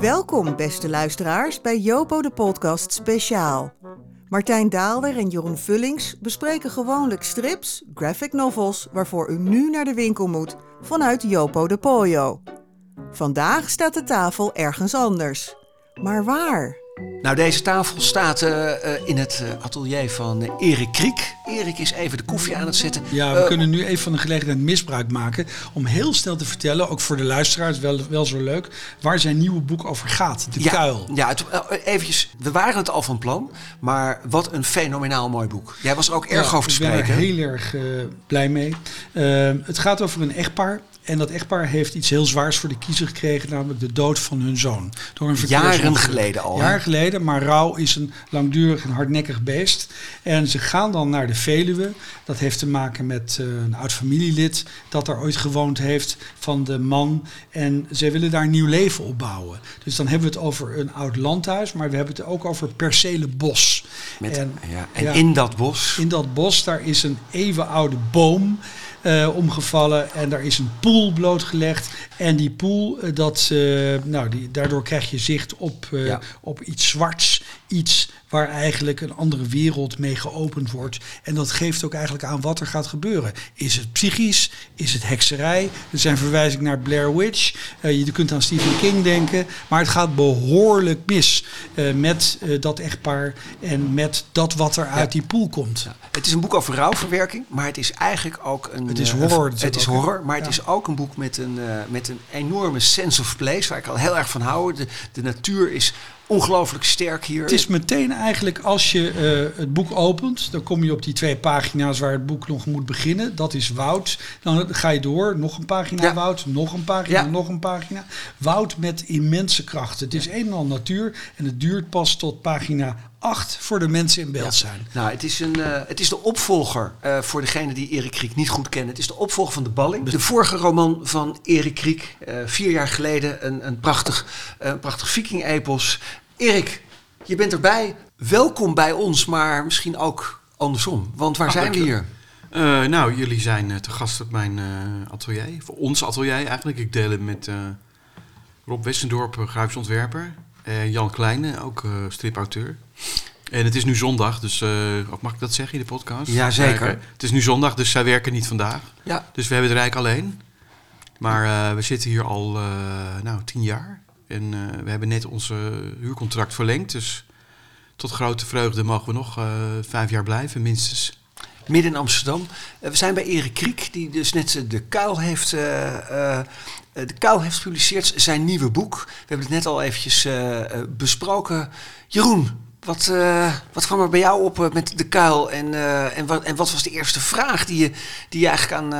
Welkom, beste luisteraars, bij Jopo de Podcast Speciaal. Martijn Daalder en Jeroen Vullings bespreken gewoonlijk strips, graphic novels, waarvoor u nu naar de winkel moet vanuit Jopo de Pollo. Vandaag staat de tafel ergens anders. Maar waar? Nou, deze tafel staat uh, uh, in het uh, atelier van Erik Kriek. Erik is even de koffie aan het zetten. Ja, we kunnen nu even van de gelegenheid misbruik maken om heel snel te vertellen, ook voor de luisteraars wel, wel zo leuk, waar zijn nieuwe boek over gaat. De ja, Kuil. Ja, het, eventjes, we waren het al van plan, maar wat een fenomenaal mooi boek. Jij was er ook erg ja, over te spreken. Ik ben er heel erg blij mee. Het gaat over een echtpaar. En dat echtpaar heeft iets heel zwaars voor de kiezer gekregen, namelijk de dood van hun zoon. Door een Jaren geleden al. Jaren geleden, maar rouw is een langdurig en hardnekkig beest. En ze gaan dan naar de Veluwe. Dat heeft te maken met uh, een oud familielid dat daar ooit gewoond heeft van de man. En ze willen daar een nieuw leven opbouwen. Dus dan hebben we het over een oud landhuis, maar we hebben het ook over percelen bos. Met, en, ja, en ja, in dat bos? In dat bos, daar is een eeuwenoude boom. Uh, omgevallen en daar is een poel blootgelegd. En die poel, uh, dat, uh, nou, die, daardoor krijg je zicht op, ja. op iets zwarts. Iets waar eigenlijk een andere wereld mee geopend wordt. En dat geeft ook eigenlijk aan wat er gaat gebeuren. Is het psychisch? Is het hekserij? Er zijn verwijzingen naar Blair Witch. je kunt aan Stephen King denken. Maar het gaat behoorlijk mis met dat echtpaar en met dat wat er uit die poel komt. Ja. Het is een boek over rouwverwerking, maar het is eigenlijk ook een... Het is horror. Het is horror, maar ja. het is ook een boek met een, met een enorme sense of place, waar ik al heel erg van hou. De, de natuur is ongelooflijk sterk hier. Het is meteen eigenlijk, als je uh, het boek opent, dan kom je op die twee pagina's waar het boek nog moet beginnen. Dat is Woud. Dan ga je door, nog een pagina ja. Woud, nog een pagina, ja. nog een pagina. Woud met immense krachten. Het is een en al natuur en het duurt pas tot pagina 8 voor de mensen in beeld ja. zijn. Nou, het is, een, uh, het is de opvolger uh, voor degene die Erik Kriek niet goed kennen. Het is de opvolger van De Balling. De vorige roman van Erik Kriek, uh, vier jaar geleden. Een, een prachtig, prachtig viking-epos. Erik, je bent erbij. Welkom bij ons, maar misschien ook andersom. Want waar Ah, zijn we hier? Uh, nou, jullie zijn uh, te gast op mijn uh, atelier. Voor ons atelier eigenlijk. Ik deel het met Rob Westendorp, grafisch ontwerper. En Jan Kleine, ook stripauteur. En het is nu zondag, dus mag ik dat zeggen in de podcast? Ja, zeker. het is nu zondag, dus zij werken niet vandaag. Ja. Dus we hebben het Rijk alleen. Maar we zitten hier al nou, tien jaar. En we hebben net onze huurcontract verlengd. Dus tot grote vreugde mogen we nog vijf jaar blijven, minstens midden in Amsterdam. We zijn bij Erik Kriek, die dus net de Kuil heeft, uh, uh, de Kuil heeft gepubliceerd, zijn nieuwe boek. We hebben het net al eventjes besproken. Jeroen, wat, wat kwam er bij jou op met de Kuil? En, en, wat, en wat was de eerste vraag die je, die je eigenlijk aan,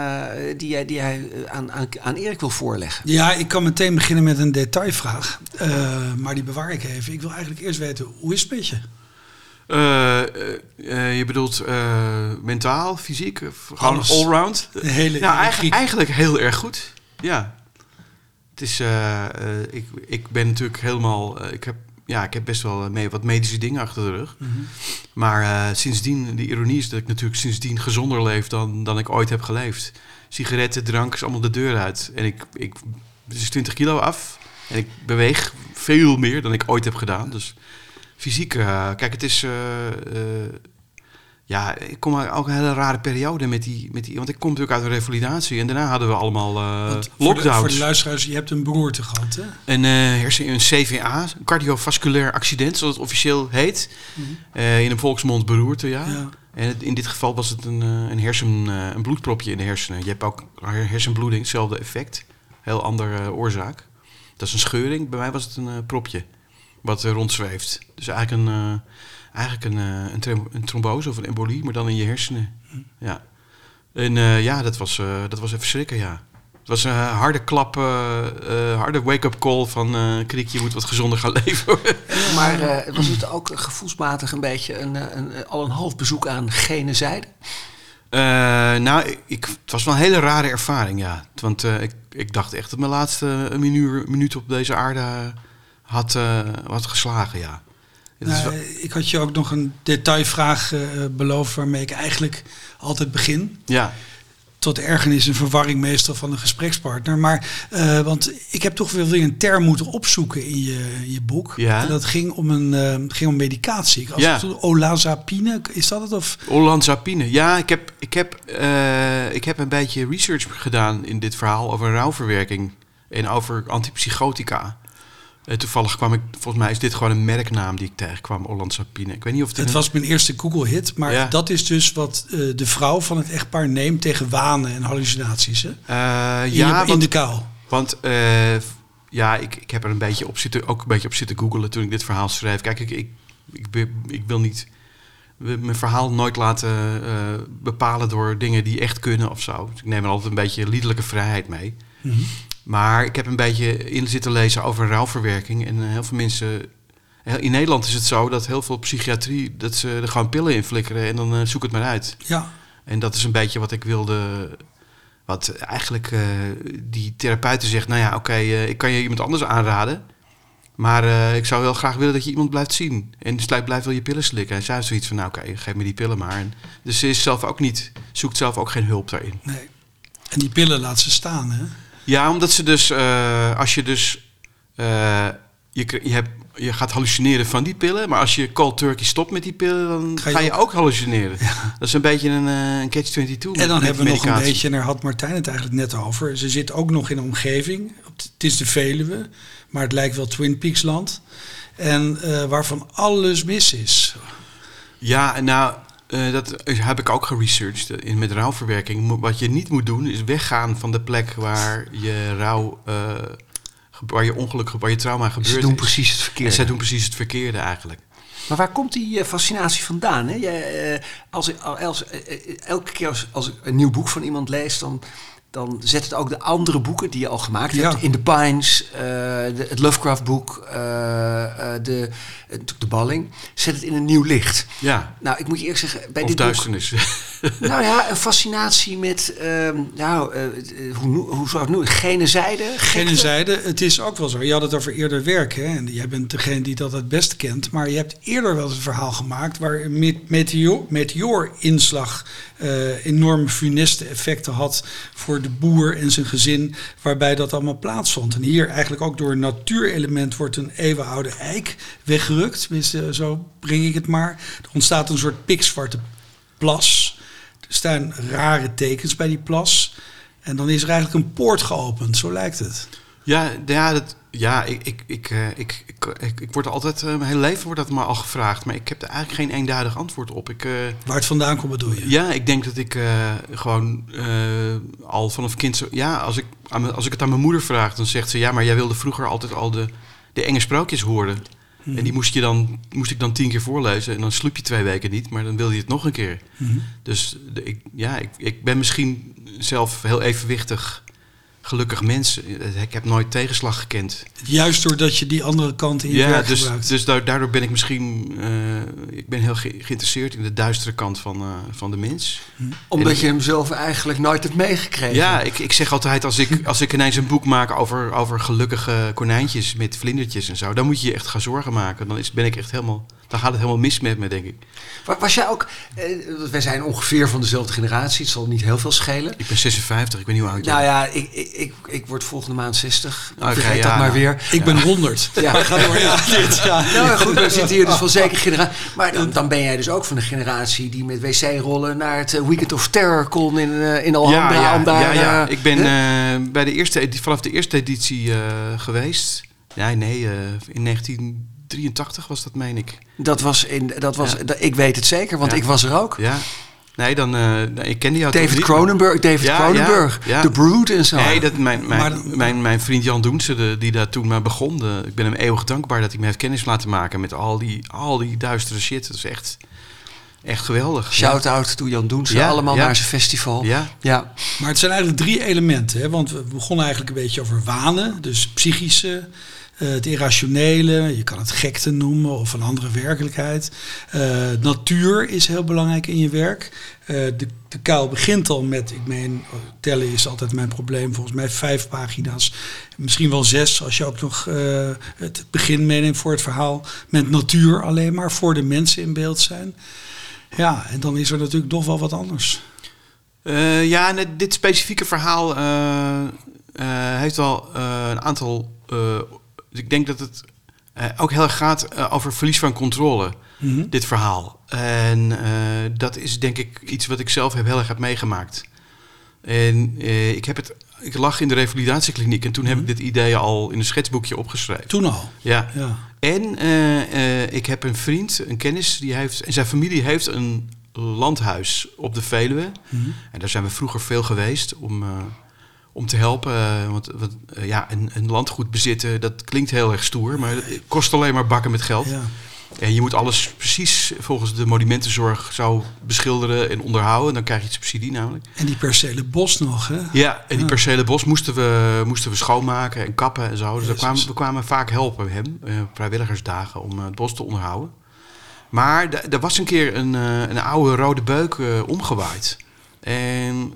die jij, die jij aan, aan, aan Erik wil voorleggen? Ja, ik kan meteen beginnen met een detailvraag, maar die bewaar ik even. Ik wil eigenlijk eerst weten, hoe is het met je? Uh, uh, je bedoelt uh, mentaal, fysiek, gewoon Alles. allround? hele nou, eigenlijk, eigenlijk heel erg goed. Ja. Het is, ik, ik ben natuurlijk helemaal, ik heb, ja, ik heb best wel mee, wat medische dingen achter de rug. Mm -hmm. Maar sindsdien, de ironie is dat ik natuurlijk sindsdien gezonder leef dan, dan ik ooit heb geleefd. Sigaretten, drank is allemaal de deur uit. En ik, ik is 20 kilo af. En ik beweeg veel meer dan ik ooit heb gedaan. Dus fysiek, uh, kijk, het is. Uh, ja, ik kom ook een hele rare periode met die, met die. Want ik kom natuurlijk uit een revalidatie en daarna hadden we allemaal lockdowns. Voor de, voor de luisteraars, je hebt een beroerte gehad, hè? Een, hersen, een CVA, een cardiovasculair accident, zoals het officieel heet. Mm -hmm. in een volksmond beroerte, ja. ja. En het, in dit geval was het een, een hersen, een bloedpropje in de hersenen. Je hebt ook hersenbloeding, hetzelfde effect. Heel andere oorzaak. Dat is een scheuring. Bij mij was het een propje wat uh, rondzweeft. Dus eigenlijk een, uh, eigenlijk een, uh, een, een, trombose of een embolie, maar dan in je hersenen. Mm. Ja. En ja, dat was, dat was even schrikken, ja. Het was een harde klap, harde wake-up call van Kriek, je moet wat gezonder gaan leven. maar was het ook gevoelsmatig een beetje een, een, al een half bezoek aan gene zijde? nou, ik, het was wel een hele rare ervaring, ja. Want ik, ik dacht echt dat mijn laatste minuut, minuut op deze aarde had, uh, had geslagen, ja. Nou, ik had je ook nog een detailvraag uh, beloofd waarmee ik eigenlijk altijd begin. Ja. tot ergernis en verwarring meestal van een gesprekspartner. Maar uh, want ik heb toch wel weer een term moeten opzoeken in je, je boek. Ja. En dat ging om een uh, ging om medicatie. Als Ja. het olanzapine, is dat het? Of Olanzapine. Ja, ik heb, ik, heb, eh, ik heb een beetje research gedaan in dit verhaal over rouwverwerking en over antipsychotica. Eh, toevallig kwam ik, volgens mij is dit gewoon een merknaam die ik tegenkwam, Olanzapine. Ik weet niet of het, het een- was mijn eerste Google-hit, maar Ja. dat is dus wat eh, de vrouw van het echtpaar neemt tegen wanen en hallucinaties. Hè? Eh, In, ja, in want, de kou. want ja, ik, ik heb er een beetje op zitten, ook een beetje op zitten googelen toen ik dit verhaal schreef. Kijk, ik, ik, ik, wil niet mijn verhaal nooit laten bepalen door dingen die echt kunnen of zo. Dus ik neem er altijd een beetje liederlijke vrijheid mee. Mhm. Maar ik heb een beetje in zitten lezen over rouwverwerking. En eh, heel veel mensen. In Nederland is het zo dat heel veel psychiatrie. dat ze er gewoon pillen in flikkeren en dan eh, zoek het maar uit. Ja, En dat is een beetje wat ik wilde. Wat eigenlijk eh, die therapeuten zegt: Nou ja, oké, ik kan je iemand anders aanraden. Maar ik zou heel graag willen dat je iemand blijft zien. En dus blijft blijft wel je pillen slikken. En zij heeft zoiets van: Nou oké, geef me die pillen maar. En dus ze is zelf ook niet, zoekt zelf ook geen hulp daarin. nee. En die pillen laat ze staan, hè? Ja, omdat ze dus, eh, als je dus, eh, je, je, hebt, je gaat hallucineren van die pillen, maar als je cold turkey stopt met die pillen, dan Ga ga je ook hallucineren. Dat is een beetje een, eh, een catch-22. En dan hebben we nog een beetje, en daar had Martijn het eigenlijk net over. Ze zit ook nog in een omgeving. Het is de Veluwe, maar het lijkt wel Twin Peaks land. En waarvan alles mis is. Ja, en nou, eh, dat heb ik ook geresearched in, met rouwverwerking. Wat je niet moet doen, is weggaan van de plek waar je rouw, eh, waar je ongeluk, waar je trauma gebeurt. Ze doen precies het En verkeerde. zij doen precies het verkeerde eigenlijk. Maar waar komt die eh, fascinatie vandaan? Hè? Als, als, elke keer als, als ik een nieuw boek van iemand lees, dan, dan zet het ook de andere boeken die je al gemaakt Ja. hebt. In the Pines, eh, de, het Lovecraft-boek, eh, eh, de, de Balling. Zet het in een nieuw licht. Ja, Nou, ik moet je eerlijk zeggen, bij of dit boek... Nou ja, een fascinatie met, ehm, nou, eh, eh, hoe, hoe zou het noemen? Gene zijde? Het is ook wel zo. Je had het over eerder werk, hè? En jij bent degene die dat het best kent. Maar je hebt eerder wel eens een verhaal gemaakt waar meteoorinslag eh, enorme funeste effecten had voor de boer en zijn gezin, waarbij dat allemaal plaatsvond. En hier eigenlijk ook door een natuurelement wordt een eeuwenoude eik weggerukt. Tenminste, zo breng ik het maar. Er ontstaat een soort pikzwarte plas. Staan rare tekens bij die plas. En dan is er eigenlijk een poort geopend, zo lijkt het. Ja, ja, dat, ja ik, ik, ik, eh, ik, ik, ik, ik word altijd, eh, mijn hele leven wordt dat me al gevraagd. Maar ik heb er eigenlijk geen eenduidig antwoord op. Ik, eh, Waar het vandaan komt, bedoel je? ja, ik denk dat ik gewoon al vanaf kind zo... Ja, als ik, als ik het aan mijn moeder vraag, dan zegt ze... Ja, maar jij wilde vroeger altijd al de, de enge sprookjes horen. En die moest, je dan, moest ik dan tien keer voorlezen. En dan sliep je twee weken niet, maar dan wilde je het nog een keer. Mhm. Dus de, ik, ja, ik, ik ben misschien zelf heel evenwichtig gelukkig mens. Ik heb nooit tegenslag gekend. Juist doordat je die andere kant in je Ja, werk dus, gebruikt. dus da- daardoor ben ik misschien... eh, ik ben heel ge- geïnteresseerd in de duistere kant van, eh, van de mens. Omdat je hem zelf eigenlijk nooit hebt meegekregen. Ja, ik, ik zeg altijd als ik, als ik ineens een boek maak over, over gelukkige konijntjes met vlindertjes en zo... dan moet je je echt gaan zorgen maken. Dan is, ben ik echt helemaal dan gaat het helemaal mis met me, denk ik. Was jij ook, eh, wij zijn ongeveer van dezelfde generatie, het zal niet heel veel schelen. Ik ben 56, ik ben niet hoe oud Nou ja, ik, ik, ik, word volgende maand 60, vergeet ja, dat maar nou. weer. Ik ben 100. Ja, ga door. Ja, dit, Nou goed, we zitten hier dus van zeker generatie. Maar dan, ben jij dus ook van de generatie die met wc-rollen naar het eh, Weekend of Terror kon in, eh, in Alhambra. Ja, daar, ja, ik ben bij de eerste, vanaf de eerste editie geweest. nee, nee, in 19... 83 was dat, meen ik. Dat was in, dat was, ik weet het zeker, want ik was er ook. Ja. Nee, dan, uh, ik kende jou David Cronenberg, David ja, Cronenberg, ja, ja. The Brood en zo. Nee, dat, mijn, mijn, mijn, vriend Jan Doense, de, die daar toen maar begon. Ik ben hem eeuwig dankbaar dat hij me heeft kennis laten maken met al die, al die duistere shit. Dat is echt, echt geweldig. Shout-out to Jan Doense, allemaal naar zijn festival. Ja. ja. Maar het zijn eigenlijk drie elementen. Hè? Want we begonnen eigenlijk een beetje over wanen, dus psychische het irrationele. Je kan het gekte noemen of een andere werkelijkheid. Eh, natuur is heel belangrijk in je werk. Eh, de, de kuil begint al met, ik meen, tellen is altijd mijn probleem. Volgens mij vijf pagina's. Misschien wel zes als je ook nog eh, het begin meeneemt voor het verhaal. Met natuur alleen maar, voor de mensen in beeld zijn. Ja, en dan is er natuurlijk nog wel wat anders. Uh, ja, dit specifieke verhaal heeft wel een aantal. Ik denk dat het ook heel erg gaat over verlies van controle. Mhm. Dit verhaal. En dat is denk ik iets wat ik zelf heb heel erg heb meegemaakt. En ik heb het ik lag in de revalidatiekliniek en toen heb ik mhm. dit idee al in een schetsboekje opgeschreven. Toen al? Ja. ja. En uh, ik heb een vriend, een kennis, die heeft, en zijn familie heeft een landhuis op de Veluwe. Mhm. En daar zijn we vroeger veel geweest om, uh, om te helpen. want wat, ja, een, een landgoed bezitten, dat klinkt heel erg stoer, maar het kost alleen maar bakken met geld. Ja. En je moet alles precies volgens de monumentenzorg zou beschilderen en onderhouden. Dan krijg je subsidie namelijk. En die percelen bos nog, hè? Ja, en die percelen bos moesten we, moesten we schoonmaken en kappen en zo. Dus kwamen, we kwamen vaak helpen hem, uh, vrijwilligersdagen, om het bos te onderhouden. Maar er was een keer een, uh, een oude rode beuk omgewaaid. En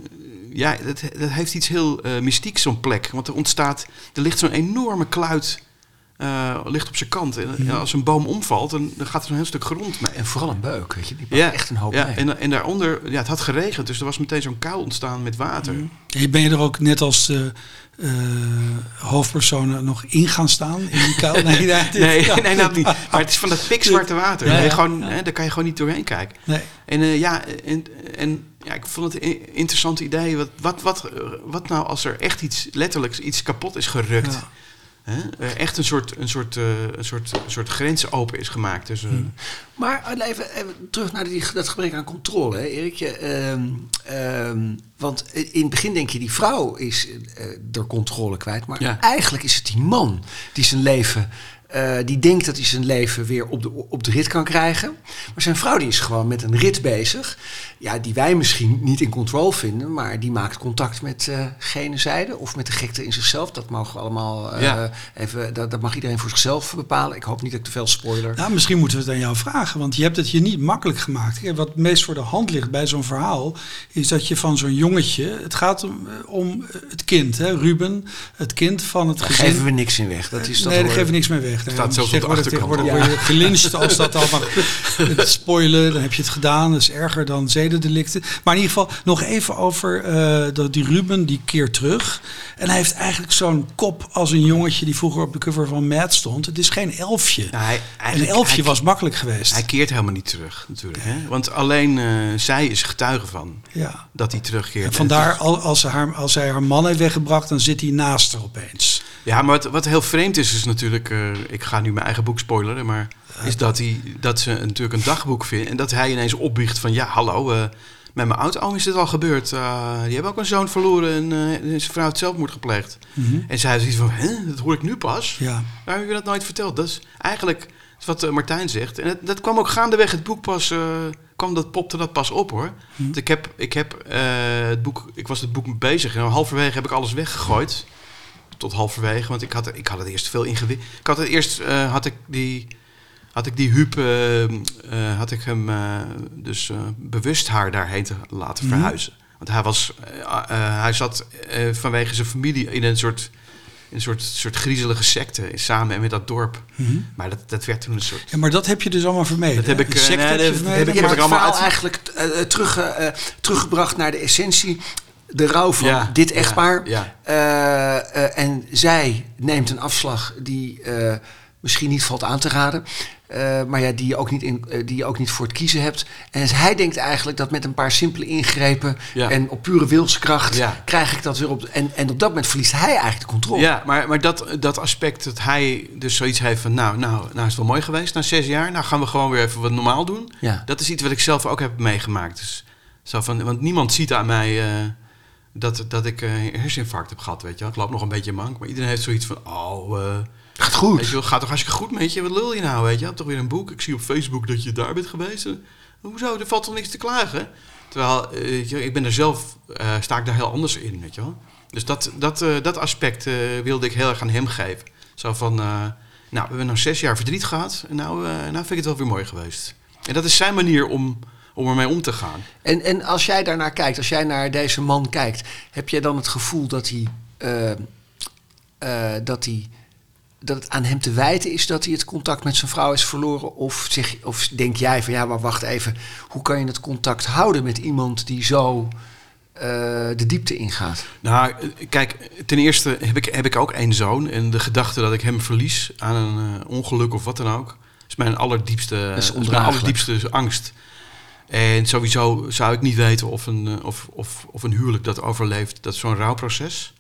ja, dat, dat heeft iets heel mystieks, zo'n plek. Want er ontstaat, er ligt zo'n enorme kluit uh, ligt op zijn kant. En ja, als een boom omvalt, dan, dan gaat er zo'n heel stuk grond mee. En vooral een beuk, weet je, die ja, echt een hoop ja, En, en daaronder, ja, het had geregend, dus er was meteen zo'n kuil ontstaan met water. Mm. En ben je er ook net als uh, uh, hoofdpersonen nog in gaan staan in die kuil? Nee, nee, nee, nee, dat niet. Maar het is van dat pikzwarte water. Ja, gewoon, hè, daar kan je gewoon niet doorheen kijken. Nee. En ja, en, en ja, ik vond het een interessant idee. Wat, wat, wat, wat nou als er echt iets letterlijks iets kapot is gerukt? Hè? echt een soort, een, soort, uh, een, soort, een soort grens open is gemaakt. Dus, uh... Maar even, even, terug naar die, dat gebrek aan controle, hè, Erik. Uh, want in het begin denk je, die vrouw is uh, de controle kwijt. Maar eigenlijk is het die man die zijn leven uh, die denkt dat hij zijn leven weer op de, op de rit kan krijgen. Maar zijn vrouw die is gewoon met een rit bezig. Ja, die wij misschien niet in control vinden. Maar die maakt contact met uh, gene zijde. Of met de gekte in zichzelf. Dat mogen we allemaal uh, even. Dat, dat, mag iedereen voor zichzelf bepalen. Ik hoop niet dat ik te veel spoiler. Nou, misschien moeten we het aan jou vragen. Want je hebt het je niet makkelijk gemaakt. Wat meest voor de hand ligt bij zo'n verhaal. Is dat je van zo'n jongetje. Het gaat om, om het kind, hè, Ruben. Het kind van het Daar gezin. geven we niks in weg. Dat is nee, daar geven we niks meer weg. Het staat zelfs op de achterkant. word je als dat allemaal spoilen. Dan heb je het gedaan. Dat is erger dan zedendelicten. Maar in ieder geval nog even over uh, die Ruben, die keert terug. En hij heeft eigenlijk zo'n kop als een jongetje die vroeger op de cover van Mad stond. Het is geen elfje. Nou, hij, een elfje was makkelijk geweest. Hij keert helemaal niet terug natuurlijk. Hè? Want alleen uh, zij is getuige van ja. dat hij terugkeert. En vandaar als, ze haar, als hij haar man heeft weggebracht, dan zit hij naast haar opeens. Ja, maar wat, wat heel vreemd is, is natuurlijk... Uh, ik ga nu mijn eigen boek spoileren, maar... is dat, hij, dat ze natuurlijk een dagboek vindt... en dat hij ineens opbiecht van... ja, hallo, uh, met mijn oud-oom is dit al gebeurd. Uh, die hebben ook een zoon verloren en zijn vrouw het zelfmoord gepleegd. Mm -hmm. En zij zoiets van, Hè, dat hoor ik nu pas? Ja. Waarom heb je dat nooit verteld? Dat is eigenlijk wat Martijn zegt. En dat kwam ook gaandeweg het boek pas... kwam dat, popte dat pas op hoor. Mm ik heb, ik heb het boek... Ik was het boek bezig en halverwege heb ik alles weggegooid tot halverwege. Want ik had, ik had het eerst veel ingewikkeld. Ik had het eerst uh, had ik die. Had ik die Huub, uh, uh, had ik hem dus bewust haar daarheen te laten mhm. verhuizen. Want hij was, hij zat vanwege zijn familie in een soort een soort, soort griezelige secte samen en met dat dorp. Mhm. Maar dat, dat werd toen een soort. Ja, maar dat heb je dus allemaal vermeden. Dat heb ik, nee, dat, heb, ik, heb ik allemaal uit... eigenlijk terug, teruggebracht naar de essentie de rouw van dit echtpaar. Ja, eh, eh, en zij neemt een afslag die uh, misschien niet valt aan te raden. maar ja, die je, ook niet in, die je ook niet voor het kiezen hebt. En hij denkt eigenlijk dat met een paar simpele ingrepen en op pure wilskracht krijg ik dat weer op. En, en op dat moment verliest hij eigenlijk de controle. Ja, maar, maar dat, dat aspect dat hij dus zoiets heeft van, nou, nou, nou is het wel mooi geweest na zes jaar. Nou gaan we gewoon weer even wat normaal doen. Dat is iets wat ik zelf ook heb meegemaakt. Dus, zo van, want niemand ziet aan mij dat, dat ik een herseninfarct heb gehad, weet je Ik loop nog een beetje mank, maar iedereen heeft zoiets van, oh... Uh, gaat goed. Weet je gaat toch hartstikke goed met je? Wat lul je nou, weet je? Hebt toch weer een boek. Ik zie op Facebook dat je daar bent geweest. Hoezo? Er valt toch niks te klagen? Terwijl, uh, je, ik ben er zelf, uh, sta ik daar heel anders in, weet je wel? Dus dat, dat, dat aspect wilde ik heel erg aan hem geven. Zo van, nou, we hebben nog zes jaar verdriet gehad. En nou, nou vind ik het wel weer mooi geweest. En dat is zijn manier om om ermee om te gaan. En, en als jij daarnaar kijkt, als jij naar deze man kijkt, heb jij dan het gevoel dat hij. Uh, uh, dat hij dat het aan hem te wijten is dat hij het contact met zijn vrouw is verloren? Of, zeg, of denk jij van ja, maar wacht even, hoe kan je het contact houden met iemand die zo de diepte ingaat? Nou, kijk, ten eerste heb ik, heb ik ook één zoon. En de gedachte dat ik hem verlies aan een ongeluk of wat dan ook... is mijn allerdiepste, is is mijn allerdiepste angst. En sowieso zou ik niet weten of een, of, of, of een huwelijk dat overleeft. Dat is zo'n rouwproces.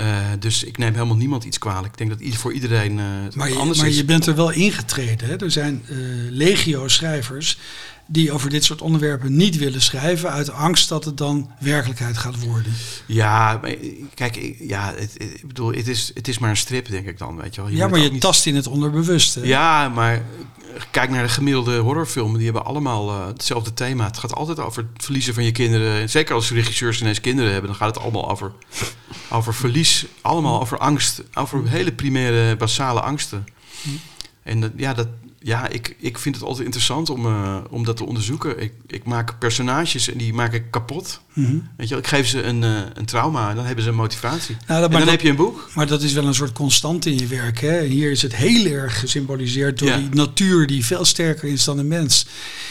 Uh, dus ik neem helemaal niemand iets kwalijk. Ik denk dat ieder voor iedereen uh, maar je, anders maar is. je bent er wel ingetreden. Hè? Er zijn uh, legio schrijvers die over dit soort onderwerpen niet willen schrijven uit angst dat het dan werkelijkheid gaat worden. Ja, maar, kijk, ja, het, ik bedoel, het is, het is maar een strip, denk ik dan, weet je wel. Je ja, maar je niet... tast in het onderbewuste. Ja, maar kijk naar de gemiddelde horrorfilmen, die hebben allemaal uh, hetzelfde thema. Het gaat altijd over het verliezen van je kinderen. Zeker als regisseurs ineens kinderen hebben, dan gaat het allemaal over, over verlies. Allemaal over angst, over hele primaire, basale angsten. Hm. En dat, ja, dat, ja, ik, ik vind het altijd interessant om, uh, om dat te onderzoeken. Ik, ik maak personages en die maak ik kapot. Mm -hmm. Weet je, ik geef ze een, uh, een trauma en dan hebben ze een motivatie. Nou, en dan dat, heb je een boek. Maar dat is wel een soort constant in je werk. Hè? Hier is het heel erg gesymboliseerd door ja. die natuur die veel sterker is dan een mens.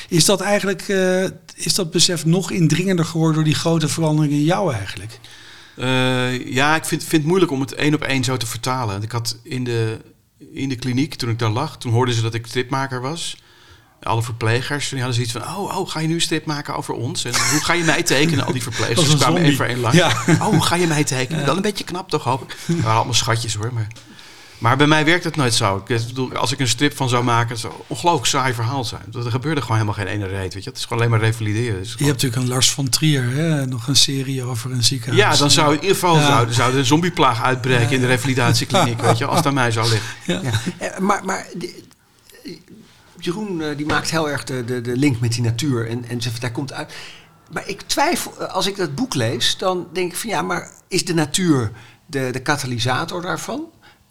Is dat eigenlijk, uh, is dat besef nog indringender geworden door die grote verandering in jou eigenlijk? ja, ik vind, vind het moeilijk om het één op één zo te vertalen. Ik had in de in de kliniek, toen ik daar lag, toen hoorden ze dat ik stripmaker was. Alle verplegers, die hadden zoiets van, oh, oh, ga je nu een strip maken over ons? En hoe ga je mij tekenen? Al die verplegers kwamen één voor één lang. Ja. Oh, hoe ga je mij tekenen? Wel een beetje knap toch, hoop ik. Waren allemaal schatjes hoor, maar... Maar bij mij werkt het nooit zo. Ik bedoel, als ik een strip van zou maken, zou het een ongelooflijk saai verhaal zijn. Er gebeurde gewoon helemaal geen ene reet. Weet je? Het is gewoon alleen maar revalideren. Je hebt natuurlijk een Lars van Trier, hè? nog een serie over een ziekenhuis. Ja, dan zou in ieder geval ja. zou, zou een zombieplaag uitbreken in de revalidatiekliniek, weet je, als het aan mij zou liggen. Ja. Eh, maar, maar Jeroen eh, die maakt heel erg de, de, de link met die natuur en, en daar komt uit. Maar ik twijfel, eh, als ik dat boek lees, dan denk ik van ja, maar is de natuur de, de katalysator daarvan?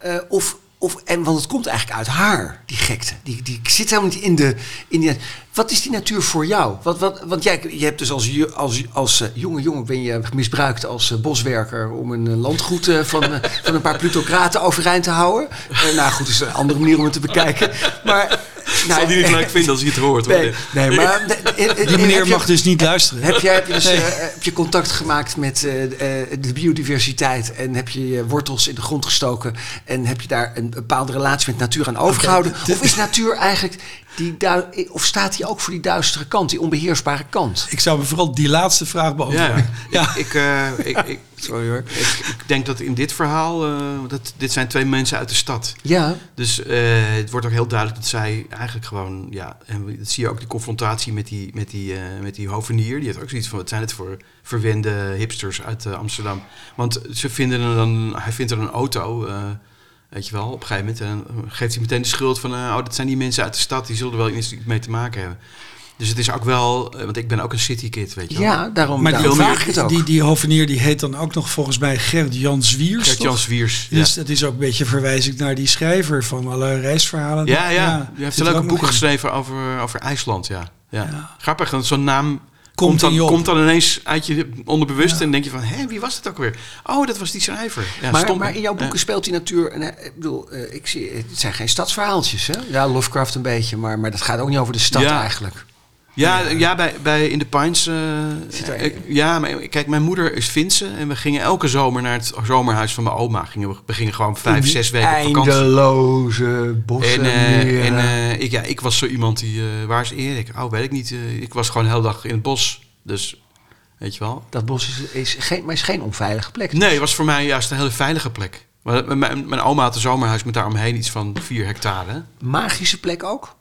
Uh, of, of, en, want het komt eigenlijk uit haar, die gekte. Die, die zit helemaal niet in de, in die... Wat is die natuur voor jou? Wat, wat, want jij je hebt dus als, als, als uh, jonge jongen ben je misbruikt als uh, boswerker... om een landgoed van, van een paar plutocraten overeind te houden. nou goed, is een andere manier om het te bekijken. Maar nou, Zal die niet leuk vinden als hij het hoort. Nee, nee maar... Die meneer mag dus niet luisteren. Heb, jij, heb, je dus, uh, heb je contact gemaakt met uh, de biodiversiteit... en heb je je wortels in de grond gestoken... en heb je daar een bepaalde relatie met natuur aan overgehouden? Okay. Of is natuur eigenlijk... Die of staat hij ook voor die duistere kant, die onbeheersbare kant? Ik zou me vooral die laatste vraag beantwoorden. Ja, ja. Ik, uh, ik, ik, Sorry hoor. Ik, ik, denk dat in dit verhaal, uh, dat, dit zijn twee mensen uit de stad. Ja. Dus uh, het wordt ook heel duidelijk dat zij eigenlijk gewoon, ja, en dat zie je ook de confrontatie met die, met die, uh, met die hovenier. Die heeft ook zoiets van, wat zijn het voor verwende hipsters uit Amsterdam? Want ze vinden er dan, hij vindt er een auto, weet je wel, op een gegeven moment. En dan geeft hij meteen de schuld van, oh, dat zijn die mensen uit de stad, die zullen er wel iets mee te maken hebben. Dus het is ook wel, want ik ben ook een citykid, weet je wel. Ja, daarom, maar daarom die, vraag het ook. Die, die hovenier die heet dan ook nog volgens mij Gert Jan Zwiers. Gert Jan Zwiers. Dus ja. dat is ook een beetje verwijzing naar die schrijver van alle reisverhalen. Ja, ja. ja. Je heeft een leuk boek geschreven over, over IJsland, ja. ja. ja. Grappig, zo'n naam komt, dan, komt dan ineens uit je onderbewust en denk je van, hé, wie was het ook weer? Oh, dat was die schrijver. Ja, maar, maar, in jouw boeken speelt die natuur, en, ik bedoel, uh, ik zie, het zijn geen stadsverhaaltjes, hè? Ja, Lovecraft een beetje, maar, maar dat gaat ook niet over de stad eigenlijk. Ja, ja bij, bij In the Pines. Uh, ja, maar kijk, mijn moeder is Finse. En we gingen elke zomer naar het zomerhuis van mijn oma. Gingen we, we gingen gewoon vijf, zes weken op vakantie. Eindeloze bossen. En, uh, en uh, ik, ja, ik was zo iemand die... waar is Erik? Oh, weet ik niet. ik was gewoon de hele dag in het bos. Dus, weet je wel. Dat bos is, is, geen, maar is geen onveilige plek. Nee, het was voor mij juist een hele veilige plek. Maar, mijn, mijn oma had een zomerhuis met daaromheen iets van vier hectare. Magische plek ook?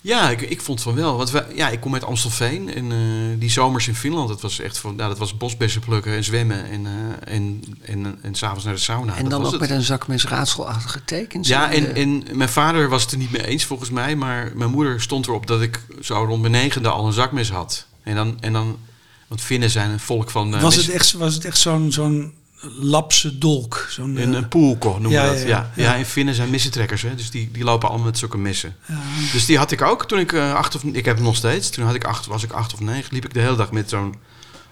Ja, ik, ik vond van wel. Want we, ja, ik kom uit Amstelveen en uh, die zomers in Finland, dat was echt van, nou, dat was bosbessen plukken en zwemmen en, uh, en, en, en s'avonds naar de sauna. En dat dan ook het. met een zak met raadselachtige tekens. Ja, en, en mijn vader was het er niet mee eens volgens mij, maar mijn moeder stond erop dat ik zo rond mijn negende al een zakmes had. En dan, en dan want Finnen zijn een volk van. Uh, was, het echt, was het echt zo'n zo'n lapse dolk. Zo'n, een, een poelko noemen ja, we dat. Ja, ja. ja. in Finnen zijn missentrekkers, hè? dus die, die lopen allemaal met zulke missen. Dus die had ik ook toen ik uh, acht of ik heb hem nog steeds. Toen had ik acht, was ik acht of negen, liep ik de hele dag met zo'n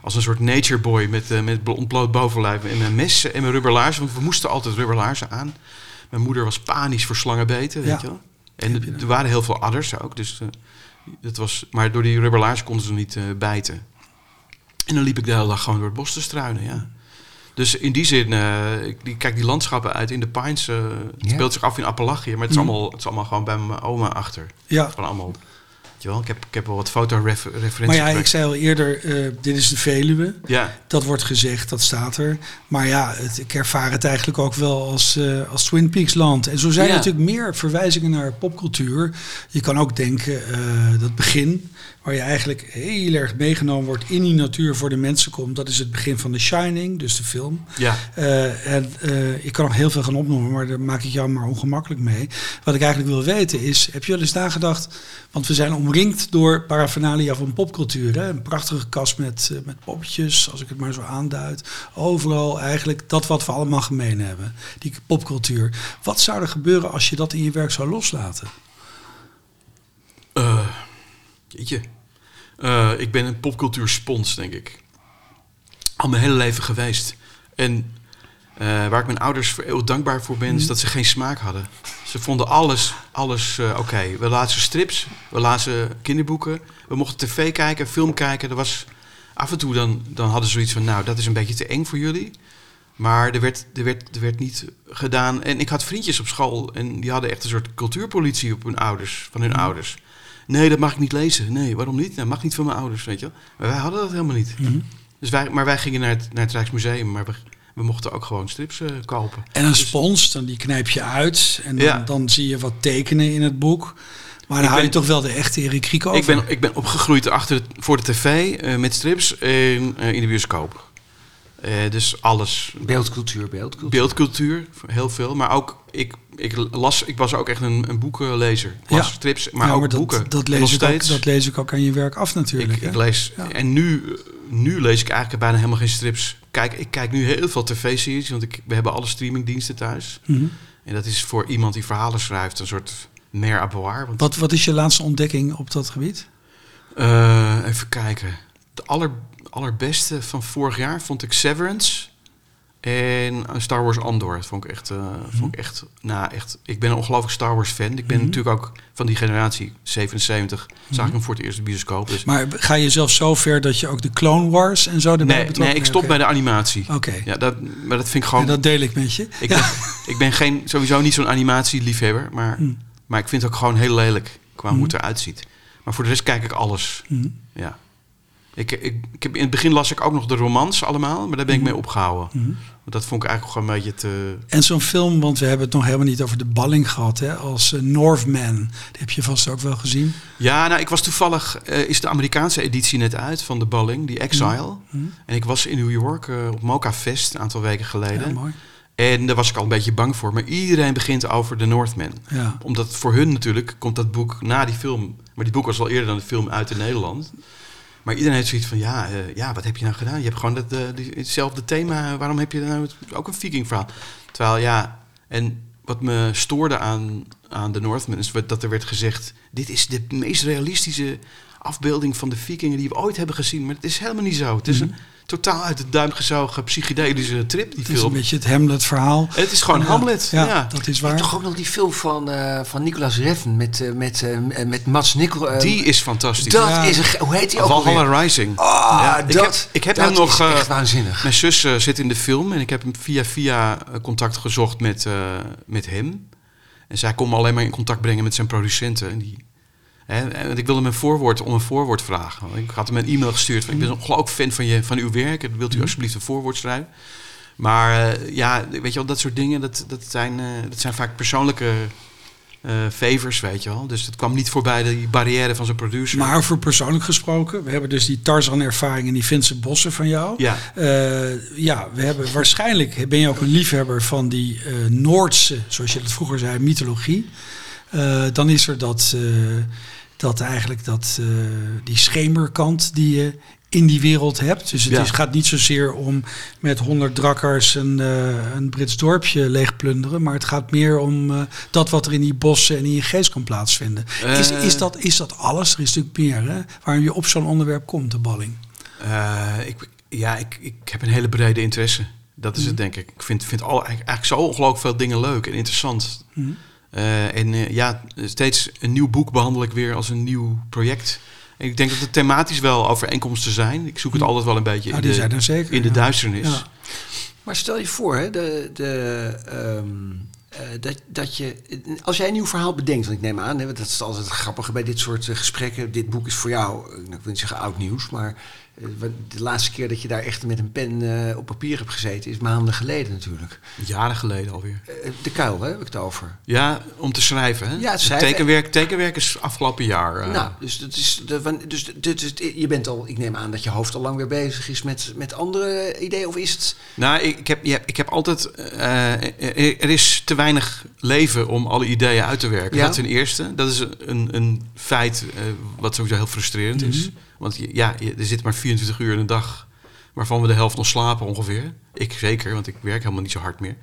als een soort nature boy met, uh, met ontbloot bovenlijf en mijn mes en mijn rubberlaarzen. Want we moesten altijd rubberlaarzen aan. Mijn moeder was panisch voor slangenbeten, weet je wel. En er waren heel veel adders ook, dus uh, dat was, maar door die rubberlaarzen konden ze niet bijten. En dan liep ik de hele dag gewoon door het bos te struinen, ja. Dus in die zin, eh, ik die, kijk die landschappen uit in de Pines. eh, het speelt zich af in Appalachië, maar het is, allemaal, het is allemaal gewoon bij mijn oma achter. Ja. Gewoon allemaal, wel, ik heb, ik heb wel wat fotoreferenties. Maar ja, ik zei al eerder, eh, dit is de Veluwe. Ja, Dat wordt gezegd, dat staat er. Maar ja, het, ik ervaar het eigenlijk ook wel als, als Twin Peaks land. En zo zijn er natuurlijk meer verwijzingen naar popcultuur. Je kan ook denken, dat begin, waar je eigenlijk heel erg meegenomen wordt in die natuur voor de mensen komt. Dat is het begin van The Shining, dus de film. ja. Eh, en eh, ik kan nog heel veel gaan opnoemen, maar daar maak ik jou maar ongemakkelijk mee. Wat ik eigenlijk wil weten is, heb je wel eens nagedacht, want we zijn omringd door paraphernalia van popcultuur. Hè? Een prachtige kast met, eh, met poppetjes, als ik het maar zo aanduid. Overal eigenlijk dat wat we allemaal gemeen hebben, die popcultuur. Wat zou er gebeuren als je dat in je werk zou loslaten? Jeetje. Eh, ik ben een popcultuurspons, denk ik. Al mijn hele leven geweest. En eh, waar ik mijn ouders voor eeuwig dankbaar voor ben, is dat ze geen smaak hadden. Ze vonden alles, alles eh, oké. We lazen strips, we lazen kinderboeken, we mochten tv kijken, film kijken. Er was af en toe dan, dan hadden ze zoiets van, nou, dat is een beetje te eng voor jullie. Maar er werd, er, werd, er werd niet gedaan. En ik had vriendjes op school en die hadden echt een soort cultuurpolitie op hun ouders, van hun ouders. Nee, dat mag ik niet lezen. Nee, waarom niet? Dat mag niet van mijn ouders, weet je wel. Maar wij hadden dat helemaal niet. Dus wij, maar wij gingen naar het, naar het Rijksmuseum, maar we, we mochten ook gewoon strips eh, kopen. En een spons, dan die knijp je uit en dan, Ja. dan zie je wat tekenen in het boek. Maar dan Ik hou je toch wel de echte Erik Kriek over. Ik ben, ik ben opgegroeid achter de, voor de tv eh, met strips en, eh, in de bioscoop. Eh, dus alles. Beeldcultuur, beeldcultuur. Beeldcultuur, heel veel. Maar ook, ik, ik, las, ik was ook echt een, een boekenlezer. Ik las Ja. strips, maar Ja, ook dat, boeken. Dat lees, ik ook, dat lees ik ook aan je werk af natuurlijk. Ik, ik lees. Ja. En nu, nu lees ik eigenlijk bijna helemaal geen strips. Kijk, ik kijk nu heel veel tv-series, want ik, we hebben alle streamingdiensten thuis. Mhm. En dat is voor iemand die verhalen schrijft een soort mère à boire. Want, Wat, wat is je laatste ontdekking op dat gebied? Eh, even kijken. De aller, allerbeste van vorig jaar vond ik Severance. En Star Wars Andor. Dat vond ik echt, eh, vond ik echt, nou echt. Ik ben een ongelooflijk Star Wars fan. Ik ben Mhm. natuurlijk ook van die generatie 77. Zag ik hem voor het eerst de bioscoop. Dus Maar ga je zelf zo ver dat je ook de Clone Wars en zo erbij nee, betrokken nee, ik stop bij de animatie. Oké, Ja, dat, maar dat vind ik gewoon. dat deel ik met je. ik, Ja. ben, ik ben geen, sowieso niet zo'n animatieliefhebber. Maar, maar ik vind het ook gewoon heel lelijk qua hoe Mhm. het eruit ziet. Maar voor de rest kijk ik alles. Mhm. Ja. Ik, ik, ik heb, in het begin las ik ook nog de romans allemaal, maar daar ben ik mee opgehouden. Mhm. Want dat vond ik eigenlijk gewoon een beetje te... En zo'n film, want we hebben het nog helemaal niet over de balling gehad, hè, als eh, Northman. Die heb je vast ook wel gezien. Ja, nou, ik was toevallig... eh, is de Amerikaanse editie net uit van de Balling, die Exile. Mhm. En ik was in New York eh, op Mocha Fest een aantal weken geleden. Ja, mooi. en daar was ik al een beetje bang voor. Maar iedereen begint over de Northman. Ja. Omdat voor hun natuurlijk komt dat boek na die film. Maar die boek was al eerder dan de film uit in Nederland. Maar iedereen heeft zoiets van, ja, eh, ja wat heb je nou gedaan? Je hebt gewoon dat, eh, die- hetzelfde thema. Waarom heb je nou het- ook een viking verhaal? Terwijl, ja, en wat me stoorde aan, aan de Northman... is dat er werd gezegd... dit is de meest realistische afbeelding van de vikingen... die we ooit hebben gezien. Maar het is helemaal niet zo. Het is een totaal uit de duim gezogen psychedelische trip, die Het is een beetje het Hamlet-verhaal. Het is gewoon Ja, Hamlet. Ja, ja. dat is Je hebt waar. toch ook nog die film van, eh van Nicolas Reffen met, eh, met, eh, met Mats Nikkel. eh, Die is fantastisch. dat Ja. is een, hoe heet die ook alweer? Valhalla Rising. Ah, Ja, ik dat, heb- ik heb dat hem nog, is eh, echt waanzinnig. Mijn zus zit in de film en ik heb hem via via contact gezocht met, eh, met hem. En zij kon me alleen maar in contact brengen met zijn producenten. En die, en ik wilde een voorwoord, om een voorwoord vragen. Ik had hem een e-mail gestuurd van ik ben ongelooflijk fan van, je, van uw werk. Wilt u alsjeblieft een voorwoord schrijven? Maar eh, ja, weet je wel, dat soort dingen, dat, dat, zijn, eh, dat zijn vaak persoonlijke eh favors, weet je wel. Dus het kwam niet voorbij die barrière van zijn producer. Maar over persoonlijk gesproken, we hebben dus die Tarzan-ervaring en die Finse bossen van jou. ja, ja, we hebben waarschijnlijk ben je ook een liefhebber van die Noordse, zoals je dat vroeger zei, mythologie. Dan is er dat, dat eigenlijk dat, eh, die schemerkant die je in die wereld hebt. Dus het Ja. is, gaat niet zozeer om met honderd drakkers een, eh, een Brits dorpje leegplunderen, maar het gaat meer om eh, dat wat er in die bossen en in je geest kan plaatsvinden. is, is, dat, is dat alles? Er is natuurlijk meer hè, waarom je op zo'n onderwerp komt, de balling. Ik, ja, ik, ik heb een hele brede interesse. Dat is het, denk ik. Ik vind, vind al, eigenlijk zo ongelooflijk veel dingen leuk en interessant. Mhm. Eh, en eh, ja, steeds een nieuw boek behandel ik weer als een nieuw project. En ik denk dat het thematisch wel overeenkomsten zijn. Ik zoek het altijd wel een beetje in, de, zijn er zeker, in de ja. duisternis. Ja. Maar stel je voor, hè, de, de, ehm, eh, dat, dat je, als jij een nieuw verhaal bedenkt, want ik neem aan, hè, dat is altijd het grappige bij dit soort gesprekken. Dit boek is voor jou, ik wil niet zeggen oud nieuws, maar de laatste keer dat je daar echt met een pen eh, op papier hebt gezeten is maanden geleden natuurlijk. Jaren geleden alweer. Eh, de kuil, hè, heb ik het over. Ja, om te schrijven. Hè? Ja, schrijven. Tekenwerk, tekenwerk is afgelopen jaar. eh, Nou, dus, dat is de, dus dit je bent al, ik neem aan dat je hoofd al lang weer bezig is met, met andere ideeën, of is het... Nou, ik, heb, je hebt- ik heb altijd. eh, er is te weinig leven om alle ideeën uit te werken. Ja? Dat ten eerste. Dat is een, een feit eh, wat sowieso heel frustrerend Mhm. is. Want ja, er zit maar 24 uur in een dag. Waarvan we de helft nog slapen ongeveer. Ik zeker, want ik werk helemaal niet zo hard meer.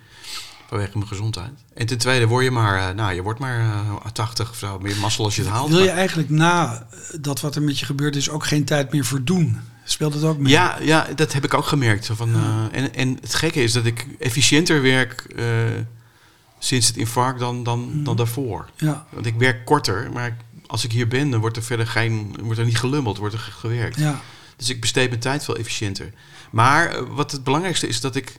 Vanwege mijn gezondheid. En ten tweede word je maar, eh, nou, je wordt maar eh, 80 of zo. Meer mazzel als je het haalt. Wil je Maar- eigenlijk na dat wat er met je gebeurd is ook geen tijd meer voor doen? Speelt het ook mee? Ja, ja, dat heb ik ook gemerkt. Van, eh, en, en het gekke is dat ik efficiënter werk eh, sinds het infarct dan, dan, dan daarvoor. Ja, Want ik werk korter, maar ik- als ik hier ben, dan wordt er verder geen, wordt er niet gelummeld, wordt er ge- gewerkt. ja. Dus ik besteed mijn tijd veel efficiënter. Maar eh, wat het belangrijkste is dat ik.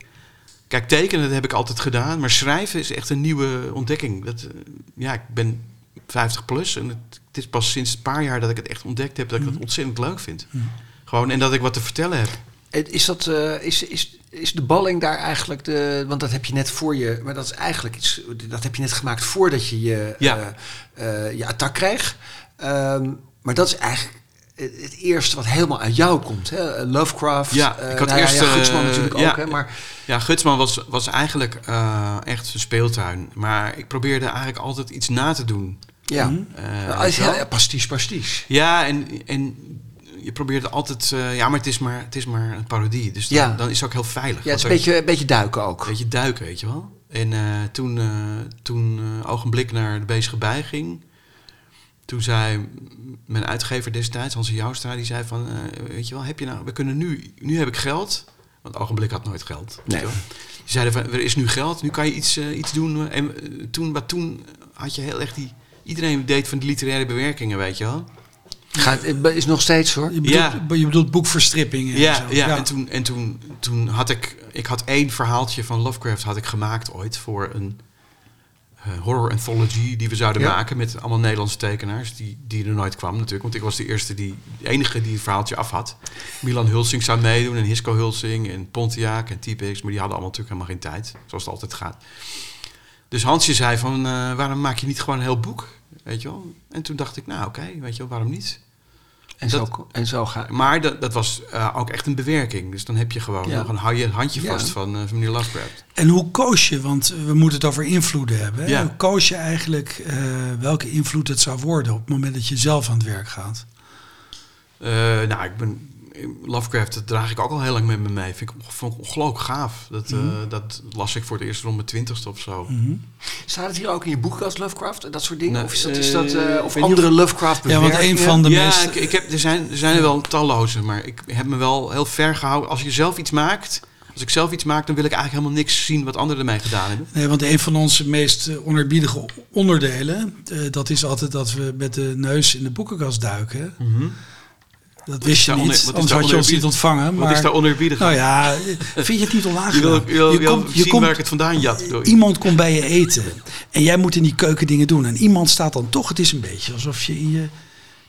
Kijk, tekenen dat heb ik altijd gedaan, maar schrijven is echt een nieuwe ontdekking. Dat, eh, ja, ik ben 50 plus en het, het is pas sinds een paar jaar dat ik het echt ontdekt heb dat ik het ontzettend leuk vind. Gewoon en dat ik wat te vertellen heb. Het- Is, dat, eh, is, is, is de balling daar eigenlijk de. Want dat heb je net voor je. Maar dat is eigenlijk iets. Dat heb je net gemaakt voordat je je, Ja. eh, je attack kreeg. Ehm, maar dat is eigenlijk het eerste wat helemaal uit jou komt. Hè? Lovecraft. Ja, eh, ik had nou eerst, Ja, Gutsman natuurlijk ja. ook. Hè? Maar Ja, Gutsman was, was eigenlijk echt een speeltuin. Maar ik probeerde eigenlijk altijd iets na te doen. ja. Eh, Nou, ja, pastiche, pastiche. Ja, en, en je probeert altijd... eh, ja, maar het is maar, het is maar een parodie. Dus dan, Ja. dan is het ook heel veilig. Ja, het is een beetje, een beetje duiken ook. Een beetje duiken, weet je wel. En eh, toen, eh toen ogenblik naar de bezige bij ging... Toen zei mijn uitgever destijds, Hans Joustra, die zei van... weet je wel, heb je nou... We kunnen nu... Nu heb ik geld. Want ogenblik had nooit geld. Nee. Die zeiden van, er is nu geld, nu kan je iets, iets doen. En toen, maar toen had je heel erg die... Iedereen deed van die literaire bewerkingen, weet je wel. Gaat, het is nog steeds hoor. Je bedoelt, Ja. je bedoelt boekverstrippingen. en Ja, zo. ja, en, toen, en toen, toen had ik... Ik had één verhaaltje van Lovecraft had ik gemaakt ooit voor een eh, horror anthology die we zouden Ja. maken met allemaal Nederlandse tekenaars die, die er nooit kwam natuurlijk. Want ik was de eerste die, de enige die het verhaaltje af had. Milan Hulsing zou meedoen en Hisco Hulsing en Pontiac en T-Pex, maar die hadden allemaal natuurlijk helemaal geen tijd, zoals het altijd gaat. Dus Hansje zei van, eh, waarom maak je niet gewoon een heel boek? Weet je wel? En toen dacht ik, nou oké, weet je wel, waarom niet? En, dat- zo, en zo gaat. Maar dat, dat was eh, ook echt een bewerking. Dus dan heb je gewoon Ja. nog een, hou je een handje Ja. vast van, eh van meneer Lovecraft. En hoe koos je, want we moeten het over invloeden hebben. Ja. Hoe koos je eigenlijk eh, welke invloed het zou worden op het moment dat je zelf aan het werk gaat? Eh, nou, ik ben... Lovecraft, dat draag ik ook al heel lang met me mee. Vind ik, vond ik ongelooflijk gaaf. Dat, eh, dat las ik voor het eerst rond mijn twintigste of zo. Staat het hier ook in je boekenkast Lovecraft en dat soort dingen? Nee, of is dat, is dat eh, eh, of andere Lovecraft Ja, want een van de ja, meest... ik, ik heb, er, zijn, er zijn er wel talloze, maar ik heb me wel heel ver gehouden. Als je zelf iets maakt, als ik zelf iets maak, dan wil ik eigenlijk helemaal niks zien wat anderen ermee gedaan hebben. Nee, want een van onze meest eh, oneerbiedige onderdelen, eh, dat is altijd dat we met de neus in de boekenkast duiken. Dat wist is je niet, wat anders had je ons niet ontvangen. Wat maar, is daar oneerbiedig? Nou ja, eh, vind je het niet je onaangenaam? wil, je wil, je komt- je zien komt- waar ik het vandaan jat. je? Iemand komt bij je eten en jij moet in die keuken dingen doen. En iemand staat dan toch, het is een beetje alsof je in je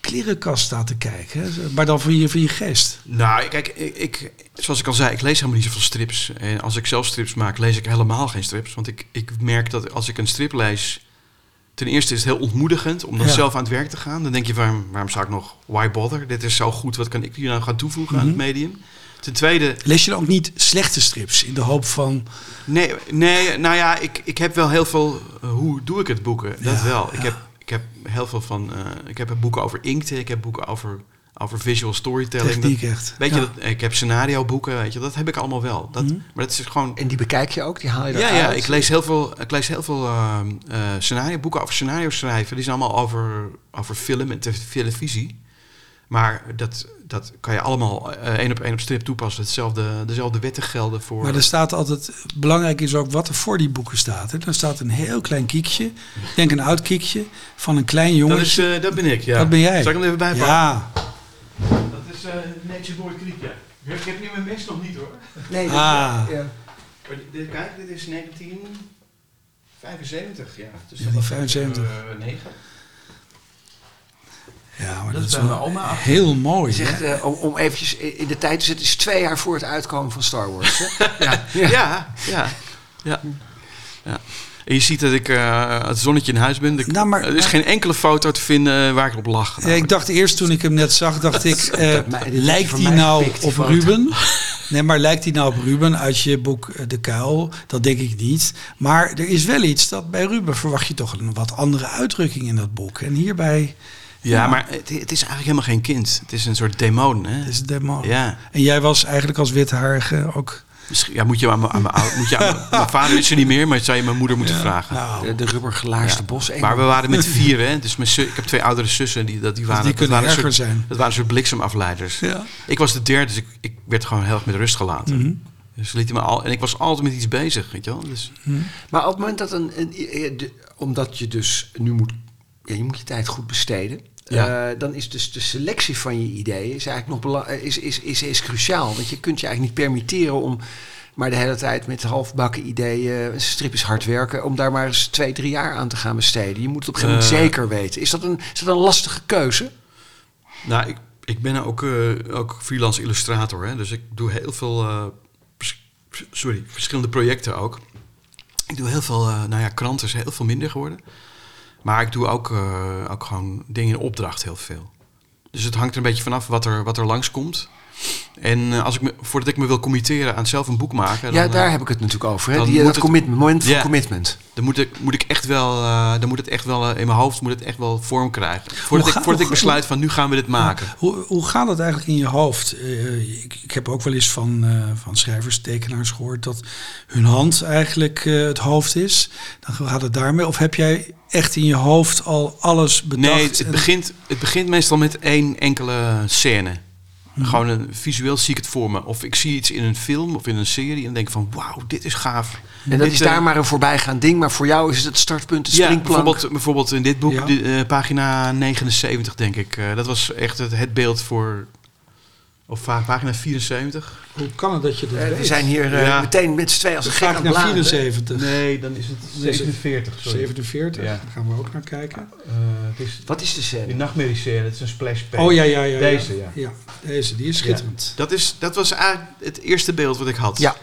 klerenkast staat te kijken. Maar dan van je, van je geest. Nou, kijk, ik, ik, zoals ik al zei, ik lees helemaal niet zoveel strips. En als ik zelf strips maak, lees ik helemaal geen strips. Want ik, ik merk dat als ik een strip lees... Ten eerste is het heel ontmoedigend om dan Ja. zelf aan het werk te gaan. Dan denk je, waarom, waarom zou ik nog... Why bother? Dit is zo goed, wat kan ik hier nou gaan toevoegen aan het Mhm. medium? Ten tweede, Lees je dan ook niet slechte strips in de hoop van... nee, nee nou ja, ik, ik heb wel heel veel... eh, hoe doe ik het boeken? Dat Ja, wel. Ik, ja. heb, ik heb heel veel van... eh, ik heb boeken over inkten, ik heb boeken over, over visual storytelling. Dat- echt. Weet je, dat, ik heb scenario boeken, weet je, dat heb ik allemaal wel. Dat, Mhm. Maar dat is gewoon... En die bekijk je ook, die haal je Ja, eruit. ja, ik lees heel veel, ik lees heel veel uh, scenario, boeken over scenario schrijven. Die zijn allemaal over, over film en te- televisie. Maar dat, dat kan je allemaal eh, één op één op strip toepassen. Hetzelfde, dezelfde wetten gelden voor... Maar er staat altijd, belangrijk is ook wat er voor die boeken staat. Hè. Er staat een heel klein kiekje, ik denk een oud kiekje, van een klein dat, is, jongetje. eh, dat ben ik, ja. Dat ben jij. Zal ik hem even bijpakken? Ja, Het is uh, Nature Boy Creek, ja. Ik heb nu mijn mes nog niet hoor. Nee, dat, Ah. ja. Maar dit, kijk, dit is 1975, ja. Dus 1975. Uh, 9. Ja, maar Dat dat, is bij wel mijn oma heel mooi. Zegt, eh, om, om eventjes in de tijd te zetten, het is twee jaar voor het uitkomen van Star Wars. Hè? Ja, ja, ja. ja. ja. En je ziet dat ik uh, het zonnetje in huis ben. Ik, Nou, maar- er is maar- geen enkele foto te vinden waar ik op lach. Ja, ik dacht eerst toen ik hem net zag, dacht ik, eh, lijkt hij nou gepikt, op foto. Ruben? Nee, maar lijkt hij nou op Ruben uit je boek eh, De Kuil? Dat denk ik niet. Maar er is wel iets dat bij Ruben verwacht je toch een wat andere uitdrukking in dat boek. En hierbij Ja, maar het, het is eigenlijk helemaal geen kind. Het is een soort demon. Hè? is het demon. Ja. En jij was eigenlijk als witharige ook... Misschien, ja, moet je aan mijn, aan mijn, oud- moet je aan mijn, mijn vader is er niet meer, maar dat zou je mijn moeder moeten vragen. Nou, De, de rubbergelaarste Ja. bos. Maar we waren met vier, hè? Dus mijn zus, ik heb twee oudere zussen die, dat, die waren, die dat kunnen waren soort, zijn. Dat waren een soort bliksemafleiders. Ja. Ik was de derde, dus ik, ik werd gewoon heel erg met rust gelaten. Mhm. Dus liet me al, en ik was altijd met iets bezig, weet je wel. Dus, Maar op het moment dat een, een eh, de- omdat je dus nu moet, ja, je moet je tijd goed besteden. Ja. eh, dan is dus de selectie van je ideeën is eigenlijk nog is, is, is, is cruciaal. Want je kunt je eigenlijk niet permitteren om maar de hele tijd met halfbakken ideeën, een strip is hard werken, om daar maar eens twee, drie jaar aan te gaan besteden. Je moet het op een gegeven moment Eh. zeker weten. Is dat een, is dat een lastige keuze? nou, ik, ik ben ook, eh, ook freelance illustrator, hè? Dus ik doe heel veel, sorry, verschillende projecten ook. Ik doe heel veel, nou ja, kranten is heel veel minder geworden. Maar ik doe ook, eh, ook gewoon dingen in opdracht heel veel. Dus het hangt er een beetje vanaf wat er, wat er langskomt. En eh, als ik me, voordat ik me wil committeren aan zelf een boek maken... ja, dan, daar eh, heb ik het natuurlijk over. Hè? Die, moet dat het- commitment, moment van Ja. commitment. dan moet ik, moet ik echt wel, eh, dan moet het echt wel eh, in mijn hoofd moet het echt wel vorm krijgen. Voordat, ga- ik, voordat ik besluit van nu gaan we dit maken. Hoe, hoe gaat het eigenlijk in je hoofd? Eh, ik, ik heb ook wel eens van, eh, van schrijvers, tekenaars gehoord dat hun hand eigenlijk eh, het hoofd is. Dan gaat het daarmee. Of heb jij echt in je hoofd al alles bedacht? Nee, het en- begint, het begint meestal met één enkele scène. Mhm. Gewoon een, visueel zie ik het voor me. Of ik zie iets in een film of in een serie en denk van wauw, dit is gaaf. En dat is eh, daar maar een voorbijgaand ding. Maar voor jou is het het startpunt, de Ja, springplank. bijvoorbeeld, bijvoorbeeld in dit boek, Ja. eh, pagina 79 denk ik. Eh, dat was echt het, het beeld voor... Of va- pagina 74? Hoe kan het dat je dat Eh, weet? we zijn hier eh, Ja. meteen met z'n twee als een gek aan het Pagina bladeren. 74. Nee, dan is het Nee, 47. sorry. 47, Ja. daar gaan we ook naar kijken. Eh, het is Wat is de scène? die nachtmerriescène, het is een splash page. Oh ja, ja, ja. ja. Deze, ja. Ja, deze, die is schitterend. Dat, is, dat was eigenlijk het eerste beeld wat ik had. Ja,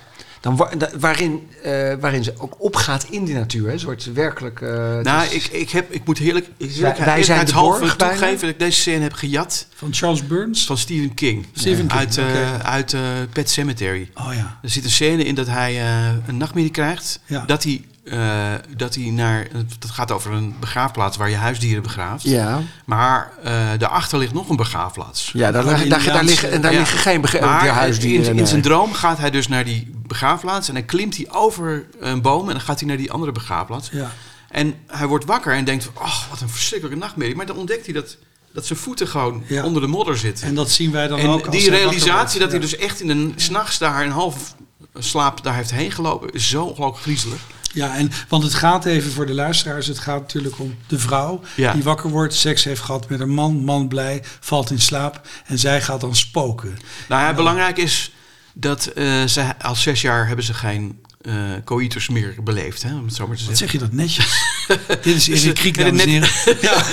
dan wa- da- waarin, eh, waarin ze ook opgaat in de natuur. Hè? Een soort werkelijk... eh, Nou, is- ik, ik, heb, ik moet heerlijk, ik Wij- wij zijn bijna. toegeven dat ik deze scène heb gejat Van Charles Burns. van Stephen King. Stephen King, uit, eh, oké. uit Pet Cemetery. Oh ja. Er zit een scène in dat hij eh, een nachtmerrie krijgt. Ja. Dat, hij, eh, dat hij naar... Dat gaat over een begraafplaats waar je huisdieren begraaft. ja, Maar eh daarachter ligt nog een begraafplaats. ja daar, Oh, daar, daar, liggen, en daar Ja. liggen geen Maar die huisdieren. in, zijn droom gaat hij dus naar die begraafplaats. En dan klimt hij over een boom. En dan gaat hij naar die andere begraafplaats. Ja. En hij wordt wakker en denkt: ach, wat een verschrikkelijke nachtmerrie. Maar dan ontdekt hij dat, dat zijn voeten gewoon Ja. onder de modder zitten. En dat zien wij dan En ook. als die realisatie dat hij dus echt in een s'nachts daar een half slaap daar heeft heen gelopen, is zo ongelooflijk griezelig. Ja, en, want het gaat even voor de luisteraars. Het gaat natuurlijk om de vrouw Ja. die wakker wordt, seks heeft gehad met een man, man blij, valt in slaap en zij gaat dan spoken. Nou ja, belangrijk is dat eh, ze al zes jaar hebben ze geen eh coïtus meer beleefd, hè, om het zo maar te Wat zeggen. zeg je dat netjes? Dit is Erik Kriek, net- dames en heren. Ja.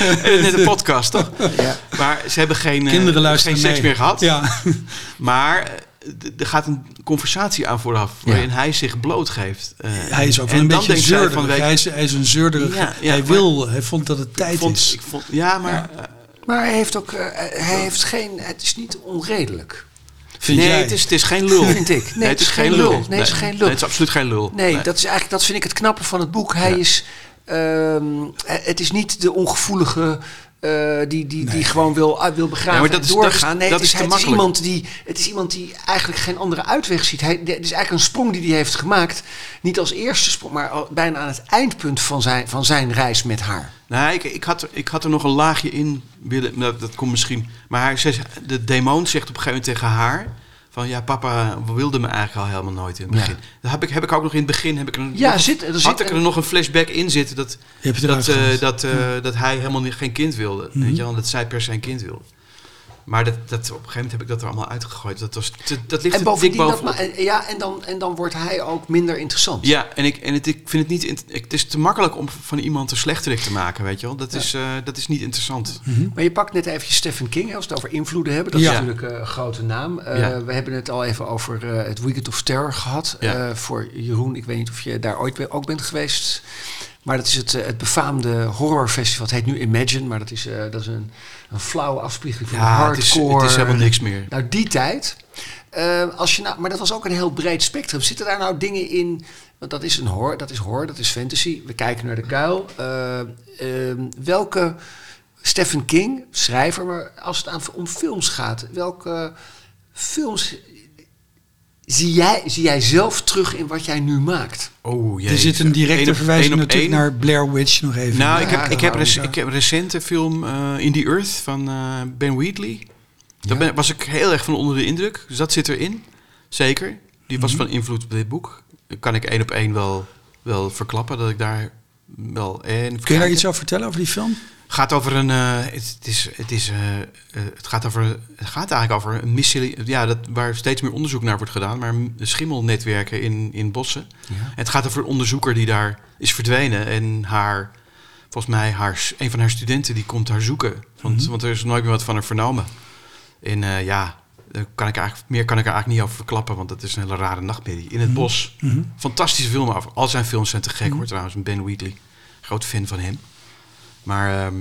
Net een podcast, toch? Ja. Maar ze hebben geen, eh, Kinderen luisteren geen seks mee. meer gehad. Ja. Maar eh, er gaat een conversatie aan vooraf waarin hij zich blootgeeft. Eh, Hij is ook wel een beetje zeurderig. weet je, hij, is, hij is een zeurderig. Ja, ja, hij maar- wil, hij vond dat het ik tijd vond, is. ik vond, ja, maar eh, Maar hij heeft ook... eh, hij heeft geen... Het is niet onredelijk. Vind nee, jij? het is, het is geen lul. Vind ik. Nee, het is geen lul. Nee, het is geen lul. Nee, het is absoluut geen lul. Nee, dat is eigenlijk, dat vind ik het knappe van het boek. Hij Ja. is, ehm, eh, het is niet de ongevoelige eh, die, die, die gewoon wil, uit wil begraven Ja, dat en is- dat is- doorgaan. nee, dat het is, is te het, is makkelijk. iemand die, het is iemand die eigenlijk geen andere uitweg ziet. Hij, het is eigenlijk een sprong die hij heeft gemaakt. Niet als eerste sprong, maar al bijna aan het eindpunt van zijn, van zijn reis met haar. Nee, ik, ik, had, er- ik had er nog een laagje in willen. Dat, dat komt misschien. Maar hij zegt, de demon zegt op een gegeven moment tegen haar. Van ja, papa wilde me eigenlijk al helemaal nooit in het Ja. begin. Dat heb ik, heb ik ook nog in het begin. Heb ik er, Ja, nog- zit- er zit ik er een- nog een flashback in zitten. Dat, dat, eh, dat, eh, dat hij helemaal niet, geen kind wilde. Mhm. Weet je wel, dat zij per se een kind wilde. Maar dat, dat, op een gegeven moment heb ik dat er allemaal uitgegooid. Dat, was, dat, dat ligt En dik dat, bovenop. maar- ja, en dan, en dan wordt hij ook minder interessant. Ja, en, ik, en het, ik vind het niet... Het is te makkelijk om van iemand een slechterik te maken, weet je wel. Dat, is, eh, dat is niet interessant. Maar je pakt net even Stephen King, als we het over invloeden hebben. Dat Ja. is natuurlijk eh, een grote naam. Eh, Ja. We hebben het al even over eh, het Weekend of Terror gehad. Ja. Eh, voor Jeroen, ik weet niet of je daar ooit ook bent geweest. Maar dat is het, het befaamde horrorfestival. Het heet nu Imagine, maar dat is, eh, dat is een, een flauwe afspiegeling van Ja, het is, hardcore. het is helemaal niks meer. Nou, die tijd. eh, als je nou, maar dat was ook een heel breed spectrum. Zitten daar nou dingen in? Want dat is een horror, dat is horror, dat is fantasy. We kijken naar de kuil. Eh, ehm, welke Stephen King, schrijver, maar als het aan, om films gaat, welke films zie jij, zie jij zelf terug in wat jij nu maakt? Oh, er zit een directe verwijzing natuurlijk naar Blair Witch nog even. Nou, Ja, ik, heb, ik, heb rec- ik heb een recente film eh, In the Earth van eh, Ben Wheatley. Daar Ja. ben, was ik heel erg van onder de indruk. Dus dat zit erin. Zeker. Die was van invloed op dit boek. Kan ik één op één wel, wel verklappen dat ik daar wel... En Kun je daar iets over vertellen, over die film? Gaat over een. eh, het, het is, het, is, eh, eh, het gaat over. Het gaat eigenlijk over een missie. Ja, dat, waar steeds meer onderzoek naar wordt gedaan. Maar schimmelnetwerken in, in bossen. Ja. Het gaat over een onderzoeker die daar is verdwenen. En haar. Volgens mij, haar, een van haar studenten die komt haar zoeken. Want, want er is nooit meer wat van haar vernomen. En ja, kan ik eigenlijk, meer kan ik er eigenlijk niet over verklappen. Want dat is een hele rare nachtmerrie. In het bos. Fantastische film. Al zijn films zijn te gek hoor trouwens. Ben Wheatley. Groot fan van hem. Maar ehm,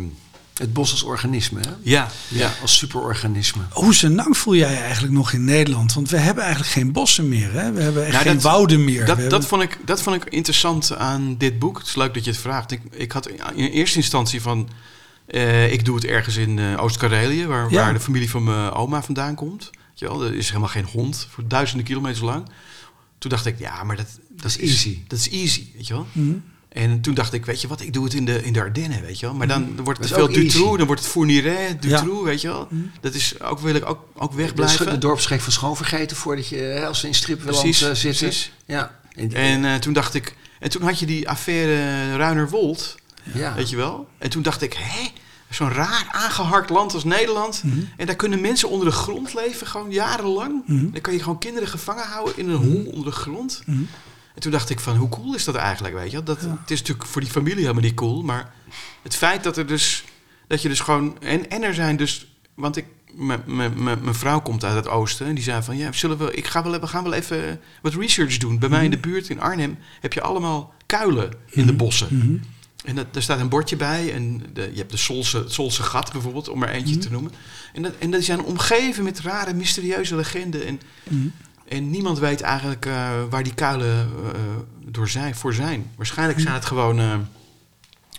Het bos als organisme, hè? ja, Ja, als superorganisme. Hoe senang voel jij je eigenlijk nog in Nederland? Want we hebben eigenlijk geen bossen meer. Hè? We hebben echt Nou, geen dat- wouden meer. Dat, dat, hebben- vond ik, dat vond ik interessant aan dit boek. Het is leuk dat je het vraagt. Ik, ik had in eerste instantie van... eh, ik doe het ergens in eh, Oost-Karelië... Waar, Ja. waar de familie van mijn oma vandaan komt. Weet je wel, er is helemaal geen hond voor duizenden kilometers lang. Toen dacht ik, ja, maar dat, dat is easy. Dat is easy, weet je wel. Mhm. En toen dacht ik, weet je wat, ik doe het in de, in de Ardennen, weet je wel. Maar dan wordt Dat het te veel. Dutroux, dan wordt het Fourniret, Dutroux, Ja. weet je wel. Dat is ook, wil ik ook, ook De, wegblijven. de dorpsgek van schoon vergeten voordat je, hè, als in stripland Precies, eh, zitten. precies. Ja. En, eh, toen dacht ik, en toen had je die affaire Ruinerwold, ja. weet je wel. En toen dacht ik, hé, zo'n raar aangeharkt land als Nederland. Mhm. En daar kunnen mensen onder de grond leven, gewoon jarenlang. Mhm. Dan kan je gewoon kinderen gevangen houden in een hol onder de grond. En toen dacht ik van, hoe cool is dat eigenlijk, weet je? Dat, Het is natuurlijk voor die familie helemaal niet cool, maar het feit dat er dus, dat je dus gewoon, en, en er zijn dus, want ik, mijn vrouw komt uit het oosten en die zei van, ja, zullen we, ik ga wel, we gaan wel even wat research doen. Bij mij in de buurt in Arnhem heb je allemaal kuilen in de bossen. Mhm. En dat, daar staat een bordje bij. En de, je hebt de Solse, het Solse gat bijvoorbeeld, om er eentje te noemen. En, dat, en die zijn omgeven met rare, mysterieuze legenden. En, Mhm. En niemand weet eigenlijk eh, waar die kuilen eh, door zijn, voor zijn. Waarschijnlijk zijn het gewoon eh,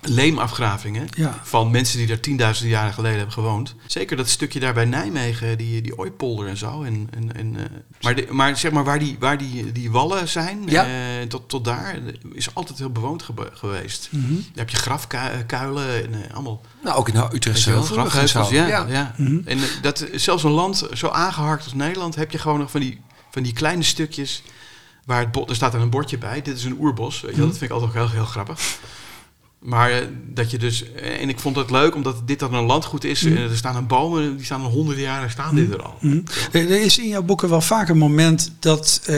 leemafgravingen Ja. van mensen die daar tienduizenden jaren geleden hebben gewoond. Zeker dat stukje daar bij Nijmegen, die, die Ooipolder en zo. En, en, en, maar, de- maar zeg maar waar die, waar die, die wallen zijn, Ja. tot, tot daar, is altijd heel bewoond geweest. Mhm. Daar heb je grafkuilen en allemaal Nou, ook in zo. grafheuvels, ja. ja. Mhm. En dat, zelfs een land zo aangehakt als Nederland heb je gewoon nog van die, van die kleine stukjes waar het bos, er staat er een bordje bij, dit is een oerbos, weet je wel, dat vind ik altijd ook heel, heel grappig. Maar eh, dat je dus, eh, en ik vond het leuk omdat dit dan een landgoed is, en er staan een bomen, die staan al honderden jaren, staan dit er al. Mhm. Er is in jouw boeken wel vaak een moment dat eh,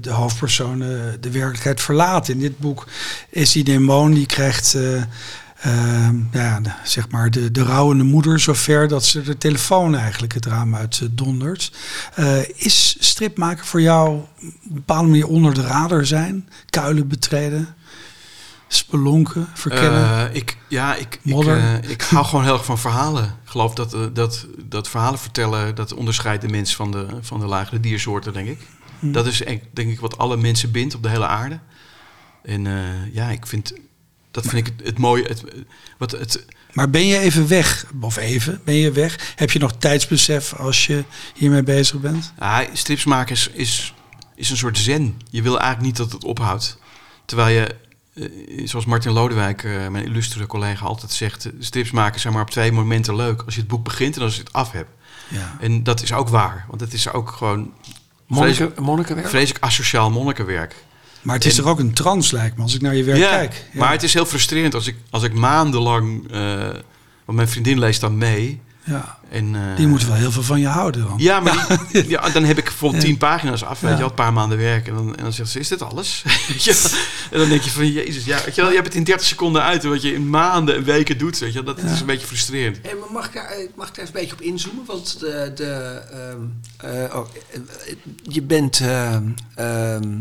de hoofdpersonen de werkelijkheid verlaten. In dit boek is die demon, die krijgt eh, eh, ja, zeg maar de, de rouwende moeder zover dat ze de telefoon eigenlijk het raam uit eh, dondert. Eh, is stripmaken voor jou op een bepaalde manier onder de radar zijn? Kuilen betreden? Spelonken, verkennen? Eh, ik, ja, ik, ik, ik hou gewoon heel erg van verhalen. Ik geloof dat, dat, dat verhalen vertellen, dat onderscheidt de mens van de, van de lagere diersoorten, denk ik. Hm. Dat is denk ik wat alle mensen bindt op de hele aarde. En ja, ik vind, dat vind ik het, het mooie. Het, wat het, Maar ben je even weg? Of even, ben je weg? Heb je nog tijdsbesef als je hiermee bezig bent? ah, strips maken is, is, is een soort zen. Je wil eigenlijk niet dat het ophoudt. Terwijl je, eh, zoals Martin Lodewijk, eh, mijn illustere collega, altijd zegt... eh, strips maken zijn maar op twee momenten leuk. Als je het boek begint en als je het af hebt. Ja. En dat is ook waar. Want het is ook gewoon Monniken, monnikenwerk? vreselijk asociaal monnikenwerk. Maar het is En- toch ook een trance, lijkt me, als ik naar je werk ja, kijk. Ja. maar het is heel frustrerend als ik, als ik maandenlang... eh, want mijn vriendin leest dan mee. Ja. En, eh, Die moeten wel heel veel van je houden dan. Ja, maar die, ja, dan heb ik bijvoorbeeld Ja. tien pagina's af, weet Ja. je wel, een paar maanden werk. En dan, en dan zegt ze, is dit alles? En dan denk je van, jezus, ja, weet je, wel, je hebt het in 30 seconden uit. en Wat je in maanden en weken doet, weet je wel, dat is een beetje frustrerend. Maar mag, ik daar, eh, mag ik daar eens een beetje op inzoomen? Want de, de, ehm, eh, oh, eh, eh, je bent. ehm, ehm,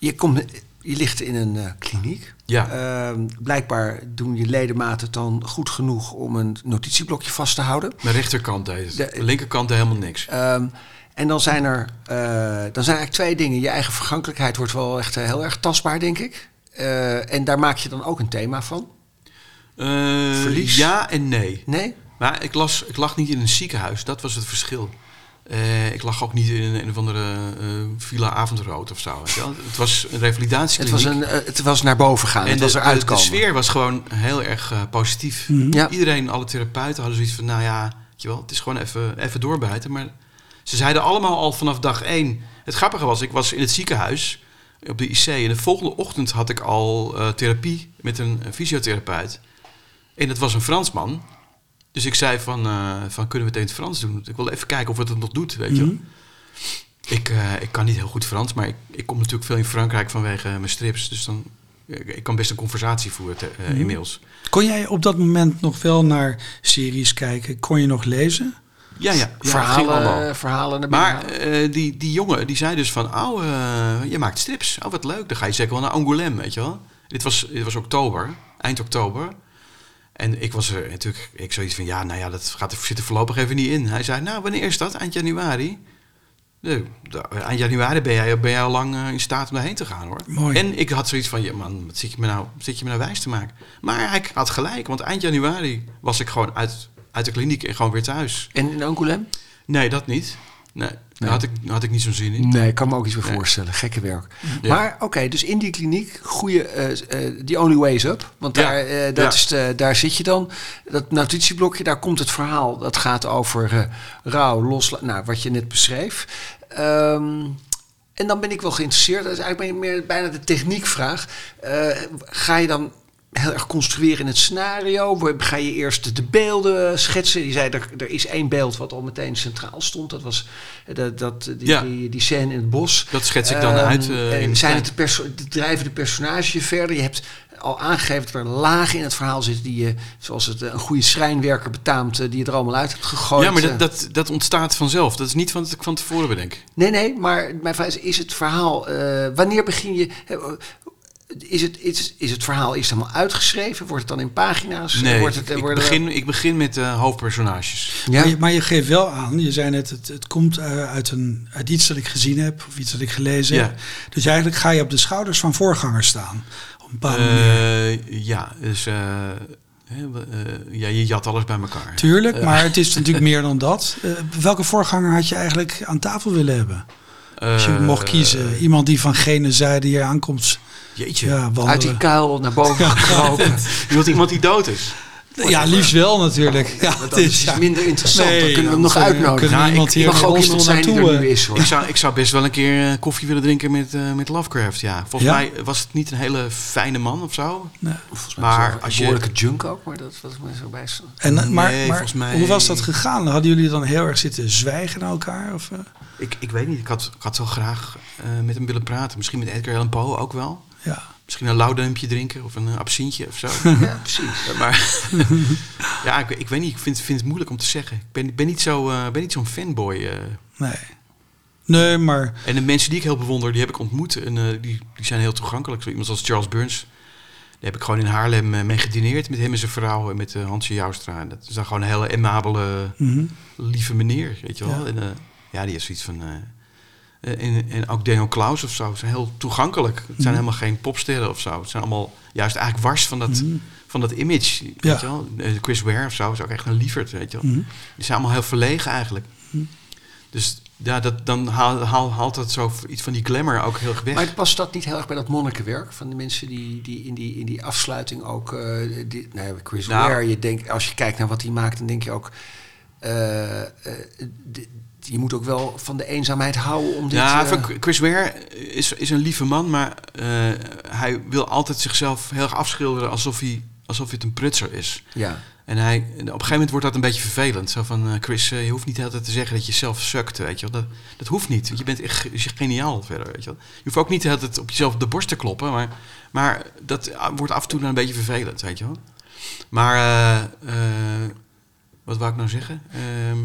je, komt, je ligt in een eh, kliniek. Ja. Ehm, blijkbaar doen je ledematen het dan goed genoeg om een notitieblokje vast te houden. Mijn rechterkant deed. De- De linkerkant deed helemaal niks. Ehm, en dan zijn, er, eh, dan zijn eigenlijk twee dingen. Je eigen vergankelijkheid wordt wel echt eh, heel erg tastbaar, denk ik. En daar maak je dan ook een thema van. Verlies? Ja en nee. Nee? Maar ik, las, ik lag niet in een ziekenhuis, dat was het verschil. Eh, ik lag ook niet in een, een of andere eh, villa avondrood of zo. weet je wel. Het was een Het revalidatiekliniek. was, een, eh, het was naar boven gaan. en het was de, eruit de, sfeer was gewoon heel erg eh, positief. Ja. Iedereen, alle therapeuten hadden zoiets van, nou ja, weet je wel, het is gewoon even, even doorbijten. Maar ze zeiden allemaal al vanaf dag één. Het grappige was, ik was in het ziekenhuis op de IC en de volgende ochtend had ik al eh, therapie met een, een fysiotherapeut. En dat was een Fransman. Dus ik zei van, eh, van kunnen we het in het Frans doen? Ik wil even kijken of het het nog doet, weet je wel. Ik, eh, ik kan niet heel goed Frans, maar ik, ik kom natuurlijk veel in Frankrijk vanwege mijn strips. Dus dan, ik, ik kan best een conversatie voeren te, eh, inmiddels. Kon jij op dat moment nog wel naar series kijken? Kon je nog lezen? Ja, ja. verhalen, verhalen Maar eh, die, die jongen die zei dus van, oh, je maakt strips. Oh, wat leuk. Dan ga je zeker wel naar Angoulême, weet je wel. Dit was, dit was oktober, eind oktober. En ik was er natuurlijk, ik zoiets van, ja, nou ja, dat gaat er, zit er voorlopig even niet in. Hij zei, nou, wanneer is dat? Eind januari? Nee, eind januari ben jij, ben jij al lang eh, in staat om daarheen te gaan, hoor. Mooi. En ik had zoiets van, ja man, wat zit je me nou, zit je me nou wijs te maken? Maar hij had gelijk, want eind januari was ik gewoon uit, uit de kliniek en gewoon weer thuis. En in Angoulême? Nee, dat niet. Nee, daar had ik, had ik niet zo'n zin in. Nee, ik kan me ook iets Nee. voorstellen. Gekke werk. Ja. Maar oké, dus in die kliniek, goede, eh eh, the only way is up. Want Ja. daar, eh, dat Ja. is de, daar zit je dan. Dat notitieblokje, daar komt het verhaal. Dat gaat over rouw, loslaten. Nou, wat je net beschreef. Ehm, en dan ben ik wel geïnteresseerd. Dat is eigenlijk meer bijna de techniekvraag. Ga je dan heel erg construeren in het scenario? Ga je eerst de beelden schetsen? Die zei, er, er is één beeld wat al meteen centraal stond. Dat was eh, dat, dat, die, Ja. die, die scène in het bos. Dat schets ik dan Ehm, uit. in de zijn het de, de drijvende personage verder? Je hebt al aangegeven dat er lagen in het verhaal zitten die je, zoals het eh, een goede schrijnwerker betaamt, die je er allemaal uit hebt gegooid. ja, maar dat, dat, dat ontstaat vanzelf. Dat is niet wat ik van tevoren bedenk. Nee, nee, maar mijn vraag is, is het verhaal, wanneer begin je, is het, is, is het verhaal eerst helemaal uitgeschreven? Wordt het dan in pagina's? Nee, Wordt het, eh, ik, worden begin, ik begin met de hoofdpersonages. Ja? Maar, je, maar je geeft wel aan, je zei net, het, het komt eh, uit, een, uit iets dat ik gezien heb of iets dat ik gelezen Ja. heb. Dus eigenlijk ga je op de schouders van voorgangers staan. Op een. Eh, ja, dus eh, eh, ja, je jat alles bij elkaar. Tuurlijk, maar het is natuurlijk meer dan dat. Eh, welke voorganger had je eigenlijk aan tafel willen hebben? Als je Eh, mocht kiezen. Iemand die van gene zijde hier aankomt Jeetje. ja, Uit die kuil naar boven gekropen. Je wilt iemand die dood is. Ja, liefst wel natuurlijk. Ja, het dat is is, ja. minder interessant. Nee, dan kunnen we hem nog uitnodigen. Nou, iemand ik- hier mag ook iemand zijn die er nu is hoor. Ik zou, ik zou best wel een keer eh, koffie willen drinken met, eh, met Lovecraft, ja. Volgens Ja? mij was het niet een hele fijne man of zo. nee. Volgens mij Maar als je- behoorlijke junk ook, maar dat was me zo bij. En, eh, maar Nee, maar volgens mij- hoe was dat gegaan? Hadden jullie dan heel erg zitten zwijgen naar elkaar? Of, eh? Ik, ik weet niet, ik had, ik had wel graag met hem willen praten. Misschien met Edgar Allan Poe ook wel. ja. Misschien een lauwduimpje drinken of een uh, absintje of zo. Ja, precies. maar ja, ik, ik weet niet, ik vind, vind het moeilijk om te zeggen. Ik ben, ben niet zo, eh, ben niet zo'n fanboy. eh. Nee. Nee, maar En de mensen die ik heel bewonder, die heb ik ontmoet. En eh, die, die zijn heel toegankelijk. Zo iemand als Charles Burns. Daar heb ik gewoon in Haarlem eh, mee gedineerd met hem en zijn vrouw en met Hansje Joustra. En dat is dan gewoon een hele amabele, mhm. lieve meneer, weet je wel. Ja. En, eh, ja, die is zoiets van... eh, eh, en, en ook Daniel Klaus of zo. Zijn heel toegankelijk. Het zijn Mhm. helemaal geen popsterren of zo. Het zijn allemaal juist eigenlijk wars van dat, Mhm. van dat image. Weet Ja. je wel? Eh, Chris Ware of zo is ook echt een lieverd, weet je wel. Mhm. Die zijn allemaal heel verlegen eigenlijk. Dus ja, dat, dan haal, haal, haalt dat zo iets van die glamour ook heel erg weg. Maar past dat niet heel erg bij dat monnikenwerk van de mensen die, die, in, die in die afsluiting ook. eh die, nou ja, Chris Nou. Ware, je denkt, als je kijkt naar wat hij maakt, dan denk je ook. eh, eh, je moet ook wel van de eenzaamheid houden om dit. ja, eh, Chris Ware is, is een lieve man, maar eh, hij wil altijd zichzelf heel erg afschilderen alsof hij, alsof hij het een prutser is. ja. En hij, op een gegeven moment wordt dat een beetje vervelend. Zo van, eh, Chris, je hoeft niet de hele tijd te zeggen dat je zelf sukt, weet je wel. Dat, dat hoeft niet, want je bent echt geniaal verder, weet je wel. Je hoeft ook niet de hele tijd op jezelf op de borst te kloppen, maar, maar dat wordt af en toe dan een beetje vervelend, weet je wel. Maar, wat wou ik nou zeggen? Ehm,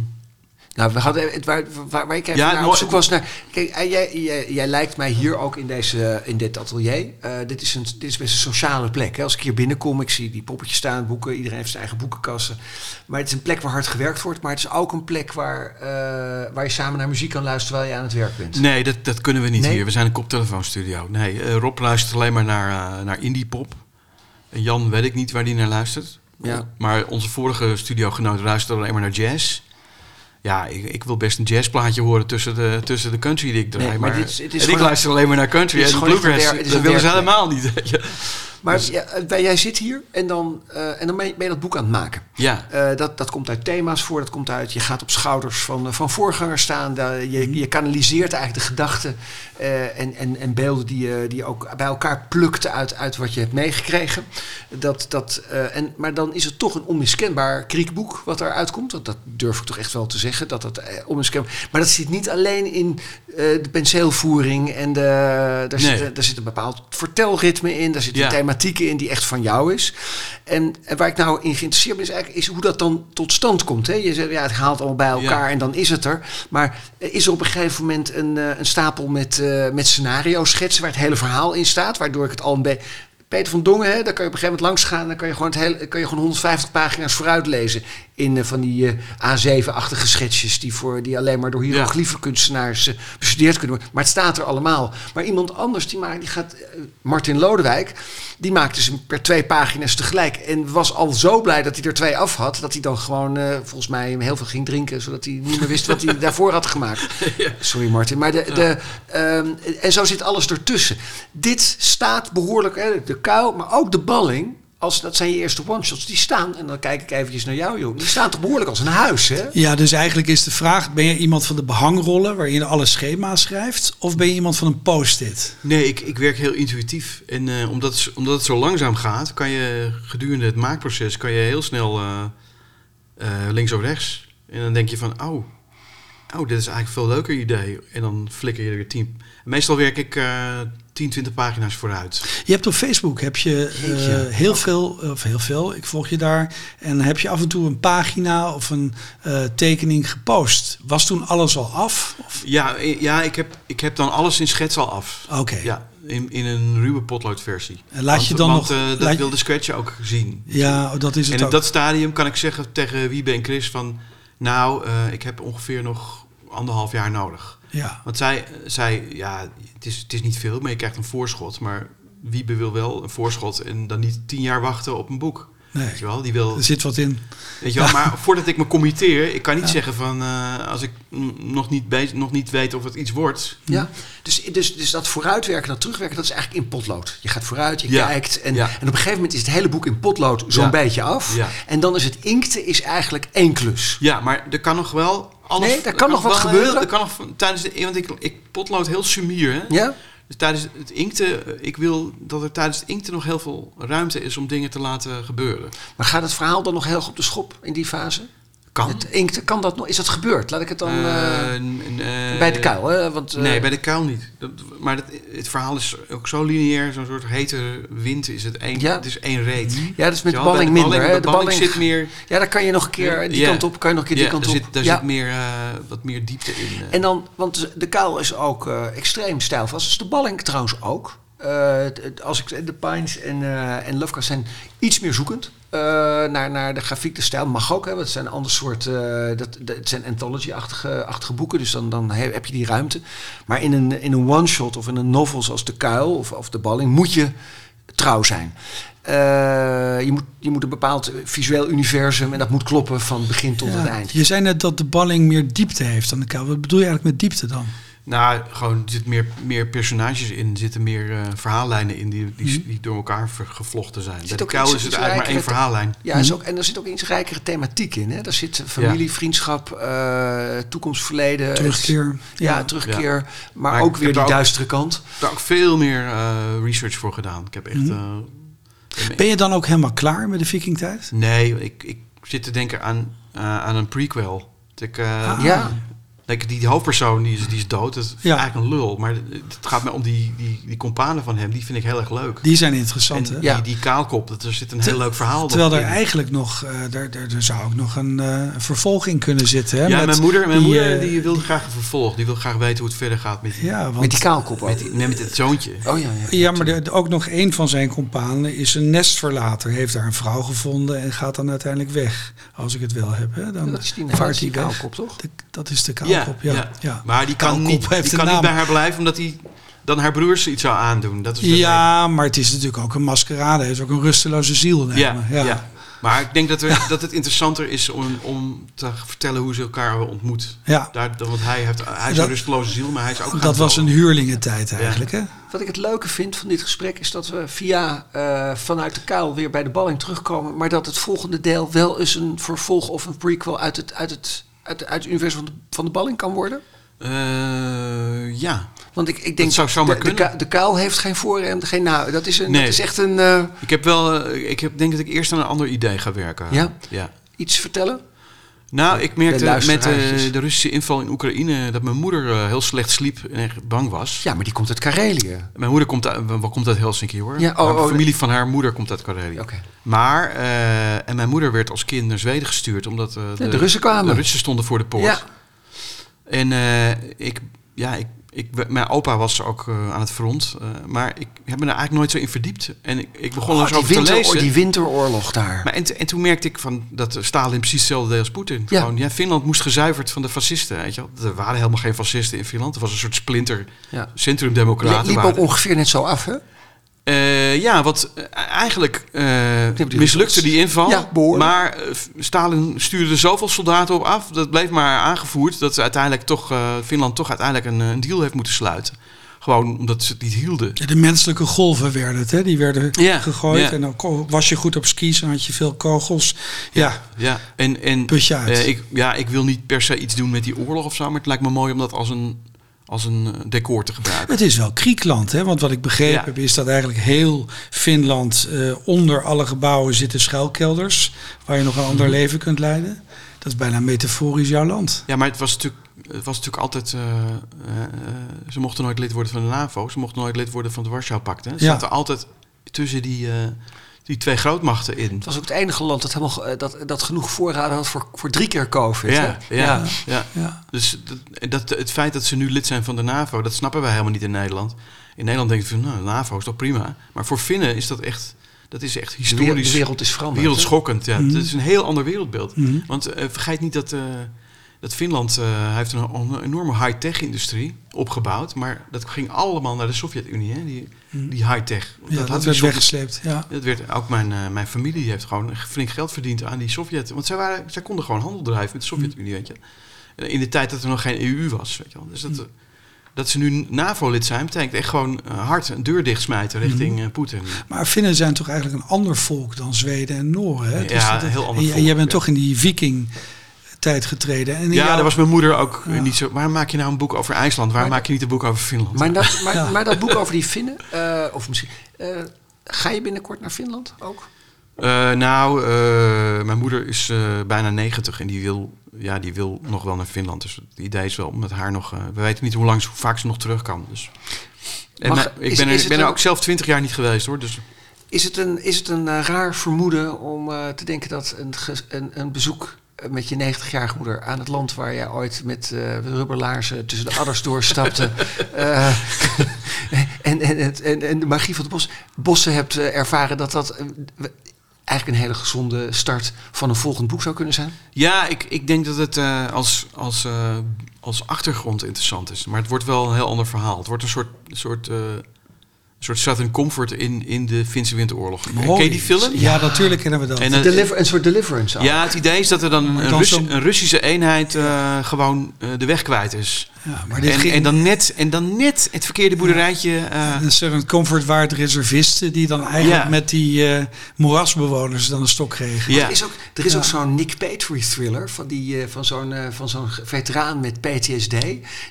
Nou, we hadden, het, waar, waar, waar ik even Ja, naar op zoek was naar... Kijk, eh, jij, jij, jij lijkt mij hier ook in, deze, in dit atelier. eh, dit, is een, dit is best een sociale plek. Hè? Als ik hier binnenkom, ik zie die poppetjes staan, boeken. Iedereen heeft zijn eigen boekenkassen. Maar het is een plek waar hard gewerkt wordt. Maar het is ook een plek waar, eh, waar je samen naar muziek kan luisteren terwijl je aan het werk bent. Nee, dat, dat kunnen we niet Nee? hier. We zijn een koptelefoonstudio. Nee, eh, Rob luistert alleen maar naar, naar indie pop. En Jan weet ik niet waar die naar luistert. Ja. Maar onze vorige studiogenoot luisterde alleen maar naar jazz. Ja, ik, ik wil best een jazzplaatje horen tussen de, tussen de country die ik draai. Nee, maar maar dit is- het is en ik luister alleen maar naar country. En bluegrass, dat willen ze helemaal niet. Maar Dus- ja, jij zit hier en dan, eh, en dan ben je, ben je dat boek aan het maken. Ja, Eh, dat, dat komt uit thema's voor, dat komt uit, je gaat op schouders van, eh, van voorgangers staan. Je, je kanaliseert eigenlijk de gedachten en, en, en beelden die je, die je ook bij elkaar plukte uit, uit wat je hebt meegekregen. Dat, dat, en, maar dan is het toch een onmiskenbaar kriekboek wat eruit komt. Dat, dat durf ik toch echt wel te zeggen. Dat dat, eh, onmiskenbaar, maar dat zit niet alleen in eh, de penseelvoering en de, daar, Nee. zit, daar zit een bepaald vertelritme in. Daar zitten Ja. thematieken in die echt van jou is. En, en waar ik nou in geïnteresseerd ben, is eigenlijk is hoe dat dan tot stand komt. Hè? Je zegt, ja, het haalt allemaal bij elkaar Ja. en dan is het er. Maar is er op een gegeven moment een, eh, een stapel met, eh met scenario-schetsen waar het hele verhaal in staat, waardoor ik het al een beetje. Peter van Dongen, hè, daar kan je op een gegeven moment langs gaan. Dan kan je gewoon, het hele, kan je gewoon 150 pagina's vooruit lezen. In eh, van die eh, A7-achtige schetsjes. Die, voor, die alleen maar door hieroglyphen kunstenaars eh, bestudeerd kunnen worden. Maar het staat er allemaal. Maar iemand anders, die, maakt, die gaat. Martin Lodewijk. Die maakte ze per twee pagina's tegelijk. En was al zo blij dat hij er twee af had. Dat hij dan gewoon volgens mij heel veel ging drinken. Zodat hij niet meer wist wat hij daarvoor had gemaakt. Sorry Martin. Maar de, de, ehm, en zo zit alles ertussen. Dit staat behoorlijk. Hè, de kuil, maar ook de balling. Als, dat zijn je eerste one-shots. Die staan, en dan kijk ik eventjes naar jou, joh. Die staan toch behoorlijk als een huis, hè? Ja, dus eigenlijk is de vraag: ben je iemand van de behangrollen waarin je alle schema's schrijft? Of ben je iemand van een post-it? Nee, ik, ik werk heel intuïtief. En eh, omdat, het, omdat het zo langzaam gaat, kan je gedurende het maakproces kan je heel snel eh, eh, links of rechts. En dan denk je van, oh, oh, dit is eigenlijk een veel leuker idee. En dan flikker je er weer tien. Meestal werk ik eh 10, 20 pagina's vooruit. Je hebt op Facebook heb je eh, heel veel, of heel veel, ik volg je daar. En heb je af en toe een pagina of een eh, tekening gepost. Was toen alles al af? Of? Ja, ja ik, heb, ik heb dan alles in schets al af. Oké. Ja, in, in een ruwe potloodversie. En laat want, je dan want, nog- eh, dat wil de scratch ook zien. Ja, oh, dat is En het in ook. dat stadium kan ik zeggen tegen Wiebe en Chris van... Nou, ik heb ongeveer nog anderhalf jaar nodig. Ja. Want zij, zij ja, het is, het is niet veel, maar je krijgt een voorschot. Maar Wiebe wil wel een voorschot en dan niet tien jaar wachten op een boek. Nee. Weet je wel, die wil... Er zit wat in. Weet je wel, maar voordat ik me committeer, ik kan niet Ja. zeggen van... eh, als ik nog niet, nog niet weet of het iets wordt... Ja, dus, dus, dus dat vooruitwerken, dat terugwerken, dat is eigenlijk in potlood. Je gaat vooruit, je Ja. kijkt en, Ja. en op een gegeven moment is het hele boek in potlood zo'n Ja. beetje af. Ja. En dan is het inkten is eigenlijk één klus. Ja, maar er kan nog wel... Alles, Nee, er kan nog wat gebeuren. er kan nog tijdens de, want ik, ik potlood heel sumier, hè? Ja? Dus tijdens het inkten, eh, ik wil dat er tijdens het inkten nog heel veel ruimte is om dingen te laten gebeuren. Maar gaat het verhaal dan nog heel erg op de schop in die fase? Kan. Het inkten, kan dat nog? Is dat gebeurd? Laat ik het dan... Eh, eh, eh, bij de kuil, hè? Want, eh, nee, bij de kuil niet. Dat, maar dat, het verhaal is ook zo lineair, zo'n soort hete wind is het één, Ja. het is één reet. Ja, dat is met bij balling de minder. hè? De de balling balling zit meer... Ja, dan kan je nog een keer die kant op, kan je nog een keer die kant daar op. Zit, daar ja. zit meer, eh, wat meer diepte in. eh. En dan, want de kuil is ook eh, extreem stijlvast. Is de balling trouwens ook. Eh, als ik de Pines en, eh en Lovecraft zijn iets meer zoekend eh, naar, naar de grafiek, de stijl. Mag ook, hè, want het zijn een ander soort. dat, dat, het zijn anthology-achtige achtige boeken, dus dan, dan he- heb je die ruimte. Maar in een, in een one-shot of in een novel zoals de Kuil of, of de Balling moet je trouw zijn. Je, moet, je moet een bepaald visueel universum en dat moet kloppen van begin tot Ja. het eind. Je zei net dat de balling meer diepte heeft dan de kuil. Wat bedoel je eigenlijk met diepte dan? Nou, gewoon er zitten meer, meer personages in, er zitten meer eh, verhaallijnen in die, die, Mhm. die door elkaar ver- gevlochten zijn. Bij zit de is het eigenlijk maar één verhaallijn. Ja, is ook, en er zit ook iets rijkere thematiek in. Hè? Daar zit familie, vriendschap, eh, toekomst, verleden. Terugkeer. Ja, Ja. terugkeer. Maar, Maar ook weer die er ook- duistere kant. Ik heb daar ook veel meer eh, research voor gedaan. Ik heb echt... Mhm. eh, Ben je dan ook helemaal klaar met de vikingtijd? nee, ik, ik zit te denken aan, eh, aan een prequel. Dat ik, eh, Ah. Ja. Like, die, die hoofdpersoon die is, die is dood. Dat is Ja. eigenlijk een lul. Maar het gaat me om die, die, die companen van hem. Die vind ik heel erg leuk. Die zijn interessant, en hè? Ja. die, die kaalkop, dat, er zit een heel leuk verhaal Terwijl er in. eigenlijk nog, eh daar, daar, daar zou ook nog een eh, vervolg in kunnen zitten. Hè? Ja, Met mijn moeder, mijn die, moeder eh, die wil graag een vervolg. Die wil graag weten hoe het verder gaat met die, Ja, want, Met die kaalkop ook. met, die, nee, met het zoontje. Oh ja, ja. ja maar de- ook nog een van zijn companen is een nestverlater. Heeft daar een vrouw gevonden en gaat dan uiteindelijk weg. Als ik het wel heb. Hè? Dan Dat is die, vaart hij weg. kaalkop, toch? De- dat is de kaalkop, ja. ja, Maar die kan, niet, heeft die kan niet bij haar blijven, omdat hij dan haar broers iets zou aandoen. Dat is de Ja, maar het is natuurlijk ook een maskerade. Het is ook een rusteloze ziel. nemen. ja, ja. Maar ik denk dat, er, dat het interessanter is om, om te vertellen hoe ze elkaar hebben ontmoet. Ja, Daar, want hij, heeft, hij is Dat- een rusteloze ziel, maar hij is ook gaan dat was een huurlingentijd eigenlijk. Hè? Wat ik het leuke vind van dit gesprek is dat we via eh, vanuit de kuil weer bij de balling terugkomen. Maar dat het volgende deel wel eens een vervolg of een prequel uit het, uit het, uit, uit het universum van de, van de balling kan worden. Eh, ja. Want ik, ik denk, zou zomaar de, de, kunnen. de kuil heeft geen voor en geen na. Dat is, een, Nee. dat is echt een... eh, Ik heb wel, eh, ik heb, denk dat ik eerst aan een ander idee ga werken. Ja? ja. iets vertellen? Nou, ik merkte De met eh, de Russische inval in Oekraïne dat mijn moeder eh, heel slecht sliep en echt bang was. Ja, maar die komt uit Karelië. Mijn moeder komt uit, wat komt uit Helsinki hoor. Ja, oh, de oh, familie van haar moeder komt uit Karelië. Oké. Maar, eh, en mijn moeder werd als kind naar Zweden gestuurd omdat eh, de Russen kwamen. De Russen stonden voor de poort. Ja. En ik, ja, ik, ik, mijn opa was ook eh, aan het front, eh, maar ik heb me er eigenlijk nooit zo in verdiept. En ik, ik begon er Oh, zo die, over te lezen. die winteroorlog daar. Maar en, toen merkte ik van dat Stalin precies hetzelfde deed als Poetin. Ja. Gewoon, ja, Finland moest gezuiverd van de fascisten. Weet je wel. Er waren helemaal geen fascisten in Finland. Er was een soort splinter ja. centrumdemocraten. liep ook ongeveer net zo af, hè? Eh, ja, wat eh, eigenlijk eh, mislukte die inval. Ja, maar Stalin stuurde er zoveel soldaten op af. Dat bleef maar aangevoerd. Dat ze uiteindelijk toch, eh, Finland toch uiteindelijk een, een deal heeft moeten sluiten. Gewoon omdat ze het niet hielden. Ja, De menselijke golven werden het, hè? die werden Ja, gegooid. ja. En dan was je goed op skis en had je veel kogels. Ja, Ja, en, en eh, ik, ja, ik wil niet per se iets doen met die oorlog of zo. Maar het lijkt me mooi om dat als een, als een eh, decor te gebruiken. Het is wel Kriekland, hè? want wat ik begrepen Ja. heb is dat eigenlijk heel Finland eh, onder alle gebouwen zitten schuilkelders waar je nog een Mhm. ander leven kunt leiden. Dat is bijna metaforisch jouw land. Ja, maar het was natuurlijk, het was natuurlijk altijd... eh, ze mochten nooit lid worden van de NAVO. Ze mochten nooit lid worden van het Warschau-pact. Ze Ja. zaten altijd tussen die, die twee grootmachten in. Het was ook het enige land dat, helemaal, eh, dat, dat genoeg voorraden had voor, voor drie keer COVID. Ja, ja, ja. Ja. Dus dat, dat, het feit dat ze nu lid zijn van de NAVO, dat snappen wij helemaal niet in Nederland. In Nederland denken we van, nou, de NAVO is toch prima. Maar voor Finnen is dat echt, dat is echt historisch, de wereld is veranderd. wereldschokkend. Ja, Mhm. Het is een heel ander wereldbeeld. Mhm. Want eh, vergeet niet dat, eh, dat Finland eh, heeft een, een enorme high-tech industrie opgebouwd. Maar dat ging allemaal naar de Sovjet-Unie, hè, die, die high-tech. Ja, dat, had die werd Sovjet- weggesleept. Ja. dat werd, ook mijn, eh, mijn familie heeft gewoon flink geld verdiend aan die Sovjet. Want zij, waren, zij konden gewoon handel drijven met de Sovjet-Unie, weet je. In de tijd dat er nog geen EU was, weet je wel. Dus dat, eh, dat ze nu NAVO-lid zijn, betekent echt gewoon hard een deur dichtsmijten richting Poetin. Maar Finnen zijn toch eigenlijk een ander volk dan Zweden en Noren. Hè? Ja, dat- een heel ander en, volk, en jij bent ja. toch in die viking tijd getreden. En Ja, daar was mijn moeder ook Ja. niet zo... Waarom maak je nou een boek over IJsland? Waarom Maar- maak je niet een boek over Finland? Maar dat, maar, Ja. maar dat boek over die Finnen, eh, of misschien... eh, ga je binnenkort naar Finland ook? Eh, nou, eh, mijn moeder is eh, bijna 90 en die wil, ja, die wil nog wel naar Finland. Dus het idee is wel om met haar nog... we weten niet hoe lang, hoe vaak ze nog terug kan. Dus. En Mag- ik is- ben, er, is ik ben er ook zelf 20 jaar niet geweest hoor. Dus Is het een, is het een raar vermoeden om eh, te denken dat een, een, een bezoek met je 90-jarige moeder aan het land waar jij ooit met eh rubberlaarzen tussen de adders doorstapte eh, en, en, en, en, de magie van de bos, bossen hebt eh, ervaren, dat dat eh, eigenlijk een hele gezonde start van een volgend boek zou kunnen zijn? Ja, ik, ik denk dat het eh, als, als, eh, als achtergrond interessant is. Maar het wordt wel een heel ander verhaal. Het wordt een soort, soort, eh, soort Southern Comfort in, in de Finse Winteroorlog. Ken je die film? Ja, natuurlijk kennen we dat. En, eh, Deliver, een soort deliverance. ja, het idee is dat er dan een, Rus- een Russische eenheid eh, gewoon eh, de weg kwijt is. ja, maar dit En, ging, en, dan net, en dan net het verkeerde boerderijtje. eh, een soort comfortwaard reservisten die dan eigenlijk Ja. met die eh moerasbewoners dan een stok kregen. ja. Er is ook, er is ook zo'n Nick Patry thriller van, die, eh, van zo'n eh, van zo'n veteraan met PTSD.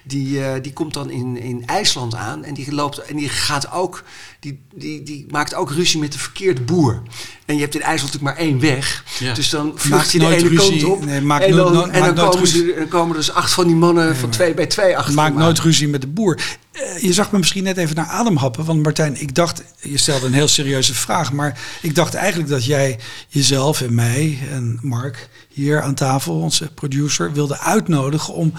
Die, eh, die komt dan in, in IJsland aan en die, loopt, en die gaat ook ook, die, die, die maakt ook ruzie met de verkeerde boer. En je hebt in IJssel natuurlijk maar één weg. Ja. Dus dan Maakt vlucht je de nooit ene ruzie. kant op. Nee, maakt en nooit- dan, nooit- en dan, komen, ze, ruzie. dan komen er dus acht van die mannen van twee bij twee achter. Maak nooit ruzie met de boer. Eh, je zag me misschien net even naar adem happen. Want Martijn, ik dacht, je stelde een heel serieuze vraag. Maar ik dacht eigenlijk dat jij jezelf en mij en Mark hier aan tafel, onze producer, wilde uitnodigen om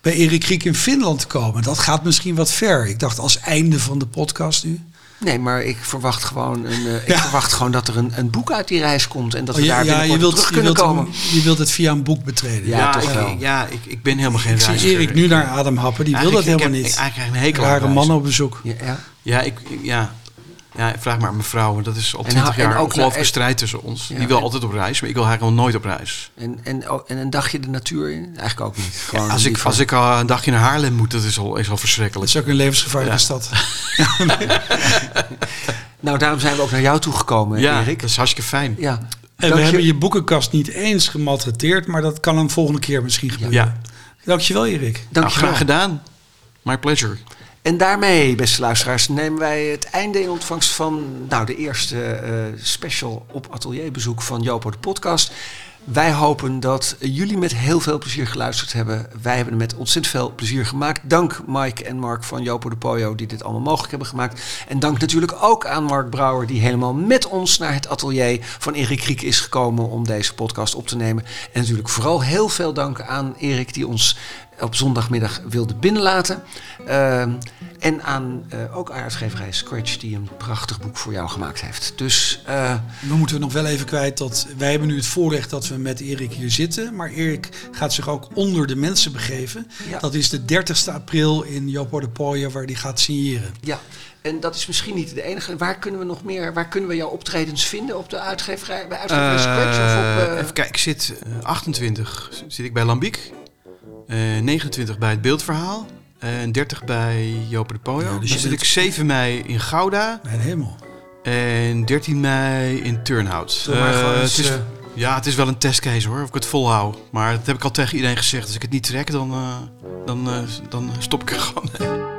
bij Erik Kriek in Finland komen. Dat gaat misschien wat ver. Ik dacht als einde van de podcast nu. Nee, maar ik verwacht gewoon, een, eh, ik Ja. verwacht gewoon dat er een, een boek uit die reis komt. En dat we Oh, daar ja, binnenkort je wilt, terug je, wilt komen. je wilt het via een boek betreden. Ja, Ja, toch ik, wel. ja ik, ik ben helemaal geen Ik zie reiziger. Erik nu Ik- naar adem happen. Die wil dat helemaal ik niet. heb eigenlijk een hekel aan Rare mannen op bezoek. Ja, ja. Ja, ik, ik- ja. Ja, vraag maar aan mijn vrouw. want Dat is al twintig jaar ook een ongelooflijke strijd tussen ons. Ja. Die wil altijd op reis, maar ik wil eigenlijk nog nooit op reis. En, en, oh, en een dagje de natuur in? Eigenlijk ook niet. Gewoon Als ik, als ik al een dagje naar Haarlem moet, dat is al, is al Dat verschrikkelijk. is ook een levensgevaarlijke Ja. stad. Nou, daarom zijn we ook naar jou toegekomen, Ja, Erik. dat is hartstikke fijn. Ja. En Dank we je- hebben je boekenkast niet eens gemaltreteerd, maar dat kan een volgende keer misschien gebeuren. Ja, Dankjewel Erik. nou, Dankjewel. graag gedaan. My pleasure. En daarmee, beste luisteraars, nemen wij het einde in ontvangst van nou, de eerste eh, special op atelierbezoek van Jopo de podcast. Wij hopen dat jullie met heel veel plezier geluisterd hebben. Wij hebben er met ontzettend veel plezier gemaakt. Dank Mike en Mark van Jopo de Poyo die dit allemaal mogelijk hebben gemaakt. En dank natuurlijk ook aan Mark Brouwer die helemaal met ons naar het atelier van Erik Kriek is gekomen om deze podcast op te nemen. En natuurlijk vooral heel veel dank aan Erik die ons op zondagmiddag wilde binnenlaten. Ehm, en aan eh, ook uitgeverij Scratch die een prachtig boek voor jou gemaakt heeft. Dus eh, We moeten nog wel even kwijt dat wij hebben nu het voorrecht dat we met Erik hier zitten. Maar Erik gaat zich ook onder de mensen begeven. Ja. Dat is de 30ste april in Jopo de Pooijen waar hij gaat signeren. ja, en dat is misschien niet de enige. Waar kunnen we nog meer, waar kunnen we jouw optredens vinden? Op de uitgeverij, bij uitgeverij Scratch? Of op, Eh, eh, even kijken, ik zit eh, 28 zit ik bij Lambiek. Eh 29 bij het beeldverhaal. En 30 bij Jopen de Pojo. Ja, dus Dan zit ik 7 mei in Gouda. Mijn hemel. En 13 mei in Turnhout. Eh, het is, eh, ja, het is wel een testcase hoor, of ik het volhoud. Maar dat heb ik al tegen iedereen gezegd. Als ik het niet trek, dan, eh, dan, eh, dan stop ik er gewoon mee.